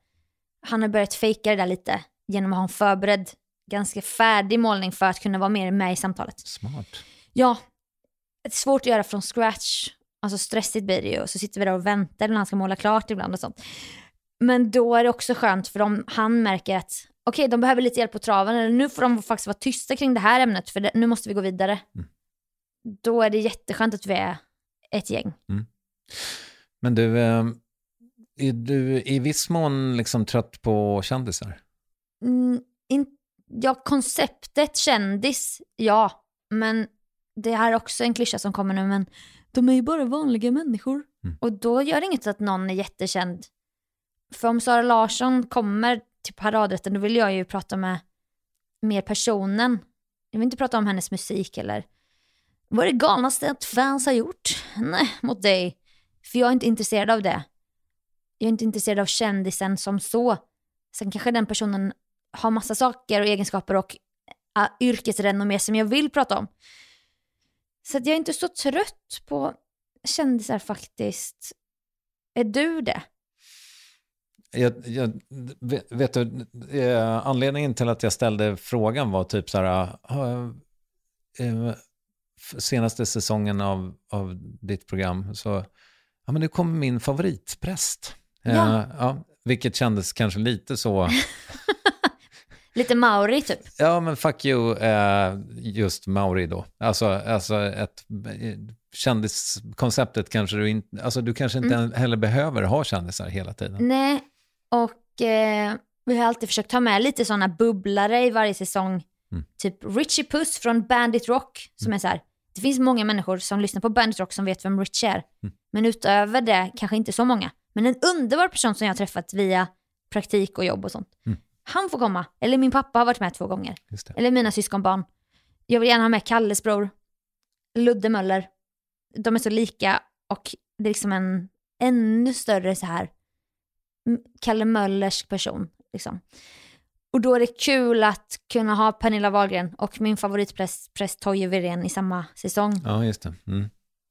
Han har börjat fejka det där lite genom att ha en förberedd, ganska färdig målning för att kunna vara mer med i samtalet. Smart. Ja, det är svårt att göra från scratch. Alltså stressigt blir det ju. Så sitter vi där och väntar när han ska måla klart ibland och sånt. Men då är det också skönt för om han märker att okej, de behöver lite hjälp på traven. Eller nu får de faktiskt vara tysta kring det här ämnet för det, nu måste vi gå vidare. Då är det jätteskönt att vi är ett gäng. Men du, eh, är du i viss mån liksom trött på kändisar? Mm, in, ja, konceptet kändis, ja. Men det här är också en klyscha som kommer nu, men de är ju bara vanliga människor. Mm. Och då gör det inget att någon är jättekänd. För om Sara Larsson kommer till paradrätten, då vill jag ju prata med mer personen. Jag vill inte prata om hennes musik eller vad är det galnaste att fans har gjort? Nej, mot dig. För jag är inte intresserad av det. Jag är inte intresserad av kändisen som så. Sen kanske den personen har massa saker och egenskaper och uh, yrkesrenommé som jag vill prata om. Så att jag är inte så trött på kändisar faktiskt. Är du det? Jag, jag, vet, du, eh, anledningen till att jag ställde frågan var typ så här, äh, eh, eh, senaste säsongen av, av ditt program, så, ja men nu kommer min favoritpräst. Eh, Ja. ja, vilket kändes kanske lite så, Lite Mauri typ. ja men fuck you, eh, just Mauri då. Alltså, alltså ett eh, kändiskonceptet kanske du inte, alltså du kanske inte Mm. heller behöver ha kändisar hela tiden. Nej, och eh, vi har alltid försökt ha med lite sådana bubblare i varje säsong. Mm. Typ Richie Puss från Bandit Rock, som är så här. Det finns många människor som lyssnar på Bandit Rock som vet vem Richie är. Mm. Men utöver det kanske inte så många. Men en underbar person som jag har träffat via praktik och jobb och sånt. Mm. Han får komma. Eller min pappa har varit med två gånger. Eller mina syskonbarn. Jag vill gärna ha med Kalles bror. Ludde Möller. De är så lika och det är liksom en ännu större så här Kalle Möllers person. Liksom. Och då är det kul att kunna ha Pernilla Wahlgren och min favoritpräst präst Toje Wirén i samma säsong. Ja, just det. Mm.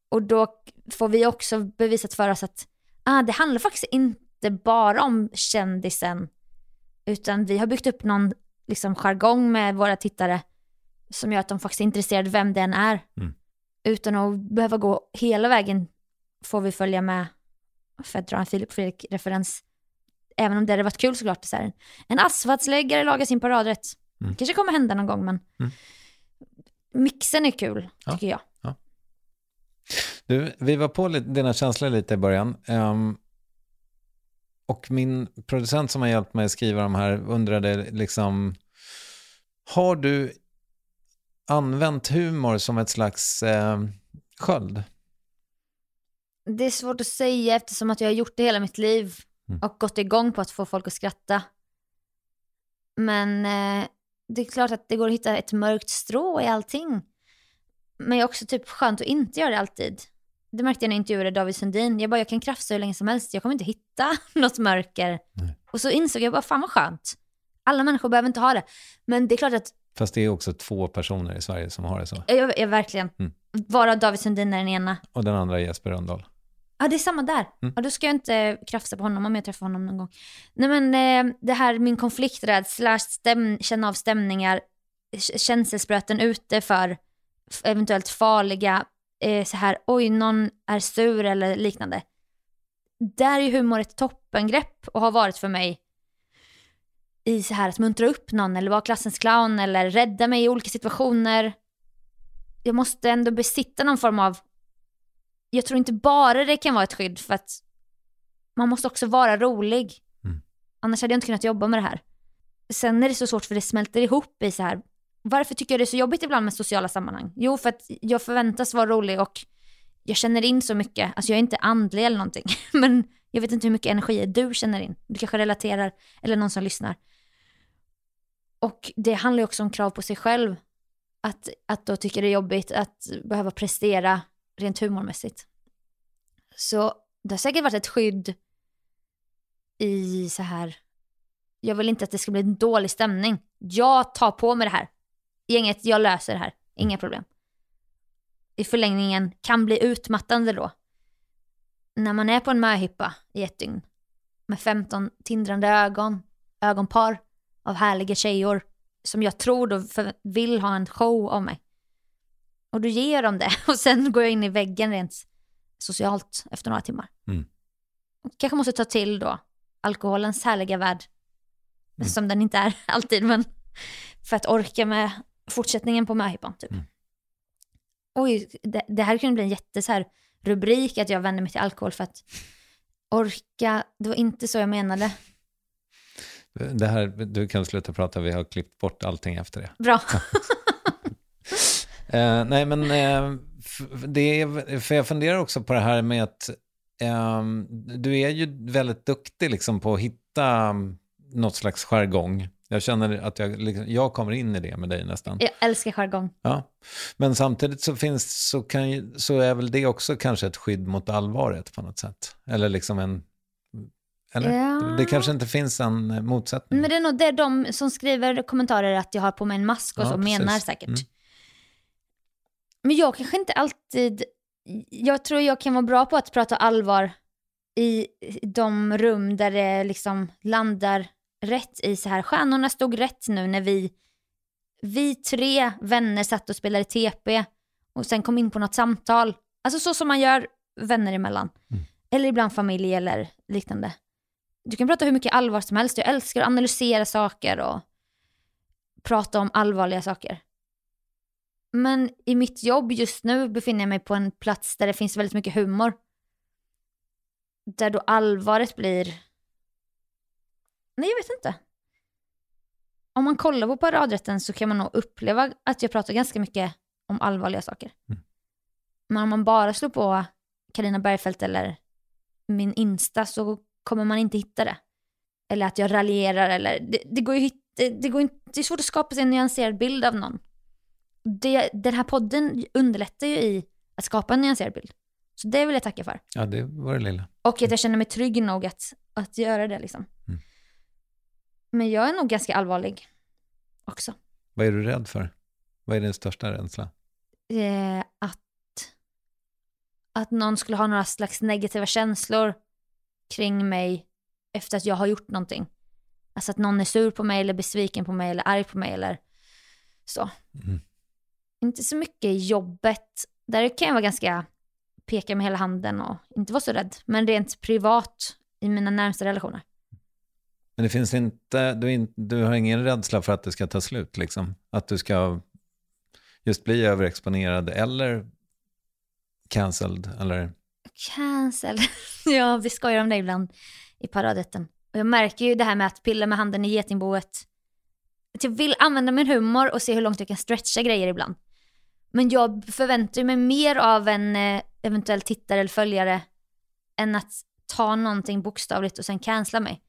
Och då får vi också bevisat för oss att ah, det handlar faktiskt inte bara om kändisen, utan vi har byggt upp någon liksom, jargong med våra tittare som gör att de faktiskt är intresserade vem den är. Mm. Utan att behöva gå hela vägen får vi följa med, för att dra en Filip Fredrik-referens, även om det hade varit kul såklart. Så här, en asfaltsläggare lagar sin paradrätt. Mm. kanske kommer hända någon gång, men Mm. mixen är kul, Ja. tycker jag. Du, vi var på lite, dina känslor lite i början. Ehm, och min producent som har hjälpt mig att skriva de här undrade liksom, har du använt humor som ett slags eh, sköld? Det är svårt att säga eftersom att jag har gjort det hela mitt liv Mm. och gått igång på att få folk att skratta. Men eh, det är klart att det går att hitta ett mörkt strå i allting. Men jag är också typ skönt att inte göra det alltid. Det märkte jag när jag intervjuade David Sundin. Jag bara, jag kan krafsa hur länge som helst. Jag kommer inte hitta något mörker. Och så insåg jag bara, fan vad skönt. Alla människor behöver inte ha det. Men det är klart att, Fast det är också två personer i Sverige som har det så. jag, jag verkligen, Mm. varav David Sundin är den ena. Och den andra är Jesper Rönndahl. Ja, det är samma där. Mm. Ja, då ska jag inte krafsa på honom om jag träffar honom någon gång. Nej men eh, det här min konflikträdsla, stäm, känna av stämningar, känselspröten ute för eventuellt farliga, eh, så här oj någon är sur eller liknande. Där är ju humor ett toppengrepp och har varit för mig i så här att muntra upp någon eller vara klassens clown eller rädda mig i olika situationer. jag måste ändå besitta någon form av, jag tror inte bara det kan vara ett skydd för att man måste också vara rolig. Mm. Annars hade jag inte kunnat jobba med det här. Sen är det så svårt för det smälter ihop i så här, varför tycker jag det är så jobbigt ibland med sociala sammanhang? Jo, för att jag förväntas vara rolig och jag känner in så mycket, alltså jag är inte andlig eller någonting, men jag vet inte hur mycket energi du känner in. Du kanske relaterar, eller någon som lyssnar. Och det handlar ju också om krav på sig själv. Att, att då tycka det är jobbigt att behöva prestera rent humormässigt. Så det har säkert varit ett skydd i så här, jag vill inte att det ska bli en dålig stämning. Jag tar på mig det här. Gänget, jag löser det här. Inga problem. I förlängningen kan bli utmattande då. När man är på en möhippa i ett dygn med 15 tindrande ögon, ögonpar av härliga tjejor som jag tror då vill ha en show av mig. Och då ger dem det och sen går jag in i väggen rent socialt efter några timmar. Mm. Kanske måste ta till då alkoholens härliga värld. Som den inte är alltid, men för att orka med fortsättningen på möhippan typ. Mm. Oj, det, det här kunde bli en jätte så här rubrik att jag vänder mig till alkohol för att orka, det var inte så jag menade. Det här, du kan sluta prata, vi har klippt bort allting efter det. Bra. Eh, nej, men eh, det är, för jag funderar också på det här med att eh, du är ju väldigt duktig liksom på att hitta mm, något slags jargong. Jag känner att jag, liksom, jag kommer in i det med dig nästan. Jag älskar jargong. Ja. Men samtidigt så, finns, så, kan, så är väl det också kanske ett skydd mot allvaret på något sätt. Eller liksom en... Eller? Ja. Det kanske inte finns en motsättning. Men det är nog det är de som skriver kommentarer att jag har på mig en mask och Ja, så precis. menar säkert. Mm. Men jag kanske inte alltid, jag tror jag kan vara bra på att prata allvar i de rum där det liksom landar rätt i så här, stjärnorna stod rätt nu när vi, vi tre vänner satt och spelade TP och sen kom in på något samtal. Alltså så som man gör vänner emellan. Eller ibland familj eller liknande. Du kan prata hur mycket allvar som helst. Jag älskar att analysera saker och prata om allvarliga saker. Men i mitt jobb just nu befinner jag mig på en plats där det finns väldigt mycket humor. Där då allvaret blir... Nej, jag vet inte. Om man kollar på paradrätten så kan man nog uppleva att jag pratar ganska mycket om allvarliga saker. Men om man bara slår på Karina Bergfeldt eller min Insta så kommer man inte hitta det. Eller att jag raljerar eller... Det, det går ju det, det, går inte, det är svårt att skapa sig en nyanserad bild av någon. Det, den här podden underlättar ju i att skapa en nyanserad bild. Så det vill jag tacka för. Ja, det var det lilla. Och att jag känner mig trygg nog att, att göra det liksom. Mm. Men jag är nog ganska allvarlig också. Vad är du rädd för? Vad är din största rädsla? Eh, att, att någon skulle ha några slags negativa känslor kring mig efter att jag har gjort någonting. Alltså att någon är sur på mig eller besviken på mig eller arg på mig eller så. Mm. Inte så mycket i jobbet. Där kan jag vara ganska peka med hela handen och inte vara så rädd. Men rent privat i mina närmsta relationer. Men det finns inte, du, in, du har ingen rädsla för att det ska ta slut liksom? Att du ska just bli överexponerad eller cancelled eller? Cancelled? ja, vi skojar om det ibland i paradrätten. Och jag märker ju det här med att pilla med handen i getingboet. Att jag vill använda min humor och se hur långt jag kan stretcha grejer ibland. Men jag förväntar mig mer av en eh, eventuell tittare eller följare än att ta någonting bokstavligt och sen cancella mig.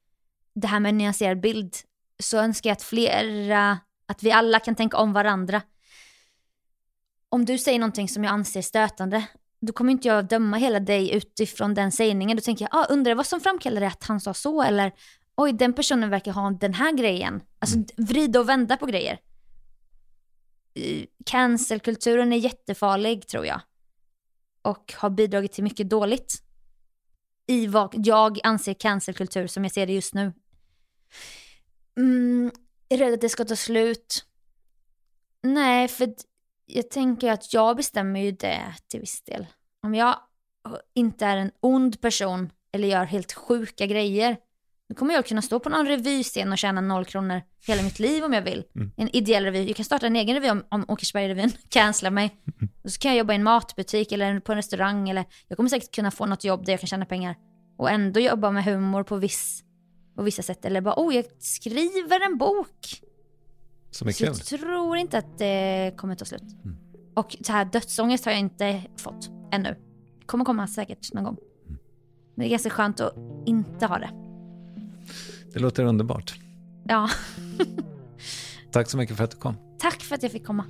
Det här med en nyanserad bild, så önskar jag att flera, att vi alla kan tänka om varandra. Om du säger någonting som jag anser stötande, då kommer inte jag döma hela dig utifrån den sägningen. Då tänker jag, ah, undrar vad som framkallade att han sa så, eller oj, den personen verkar ha den här grejen. Alltså vrida och vända på grejer. Cancelkulturen är jättefarlig tror jag. Och har bidragit till mycket dåligt. I vad jag anser cancelkultur som jag ser det just nu. Mm, är rädd att det ska ta slut. Nej, för jag tänker att jag bestämmer ju det till viss del. Om jag inte är en ond person eller gör helt sjuka grejer, Då kommer jag kunna stå på någon revyscen och tjäna noll kronor hela mitt liv om jag vill. En ideell revy. Jag kan starta en egen revy om, om Åkersberga-revyn cancelar mig. Och så kan jag jobba i en matbutik eller på en restaurang. Eller jag kommer säkert kunna få något jobb där jag kan tjäna pengar. Och ändå jobba med humor på, viss, på vissa sätt. Eller bara, oh jag skriver en bok. Som är Så kul. jag tror inte att det kommer ta slut. Och så här dödsångest har jag inte fått ännu. Det kommer komma säkert någon gång. Men det är ganska skönt att inte ha det. Det låter underbart. Ja, Tack så mycket för att du kom. tack för att jag fick komma.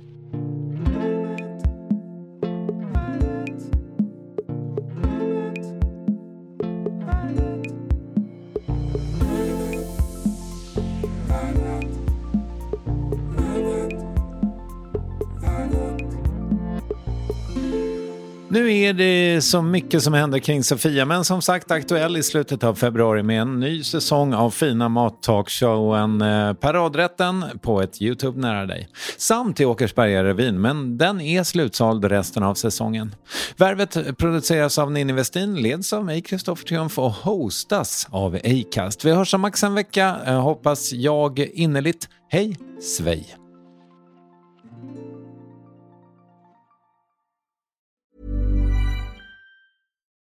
Nu är det så mycket som händer kring Sofia, men som sagt aktuell i slutet av februari med en ny säsong av fina mattalkshowen eh, Paradrätten på ett Youtube nära dig. Samt i Åkersberga-revyn, men den är slutsåld resten av säsongen. Värvet produceras av Ninni Westin, leds av mig, Kristoffer Triumf och hostas av Acast. Vi hörs om max en vecka, eh, hoppas jag innerligt. Hej svej!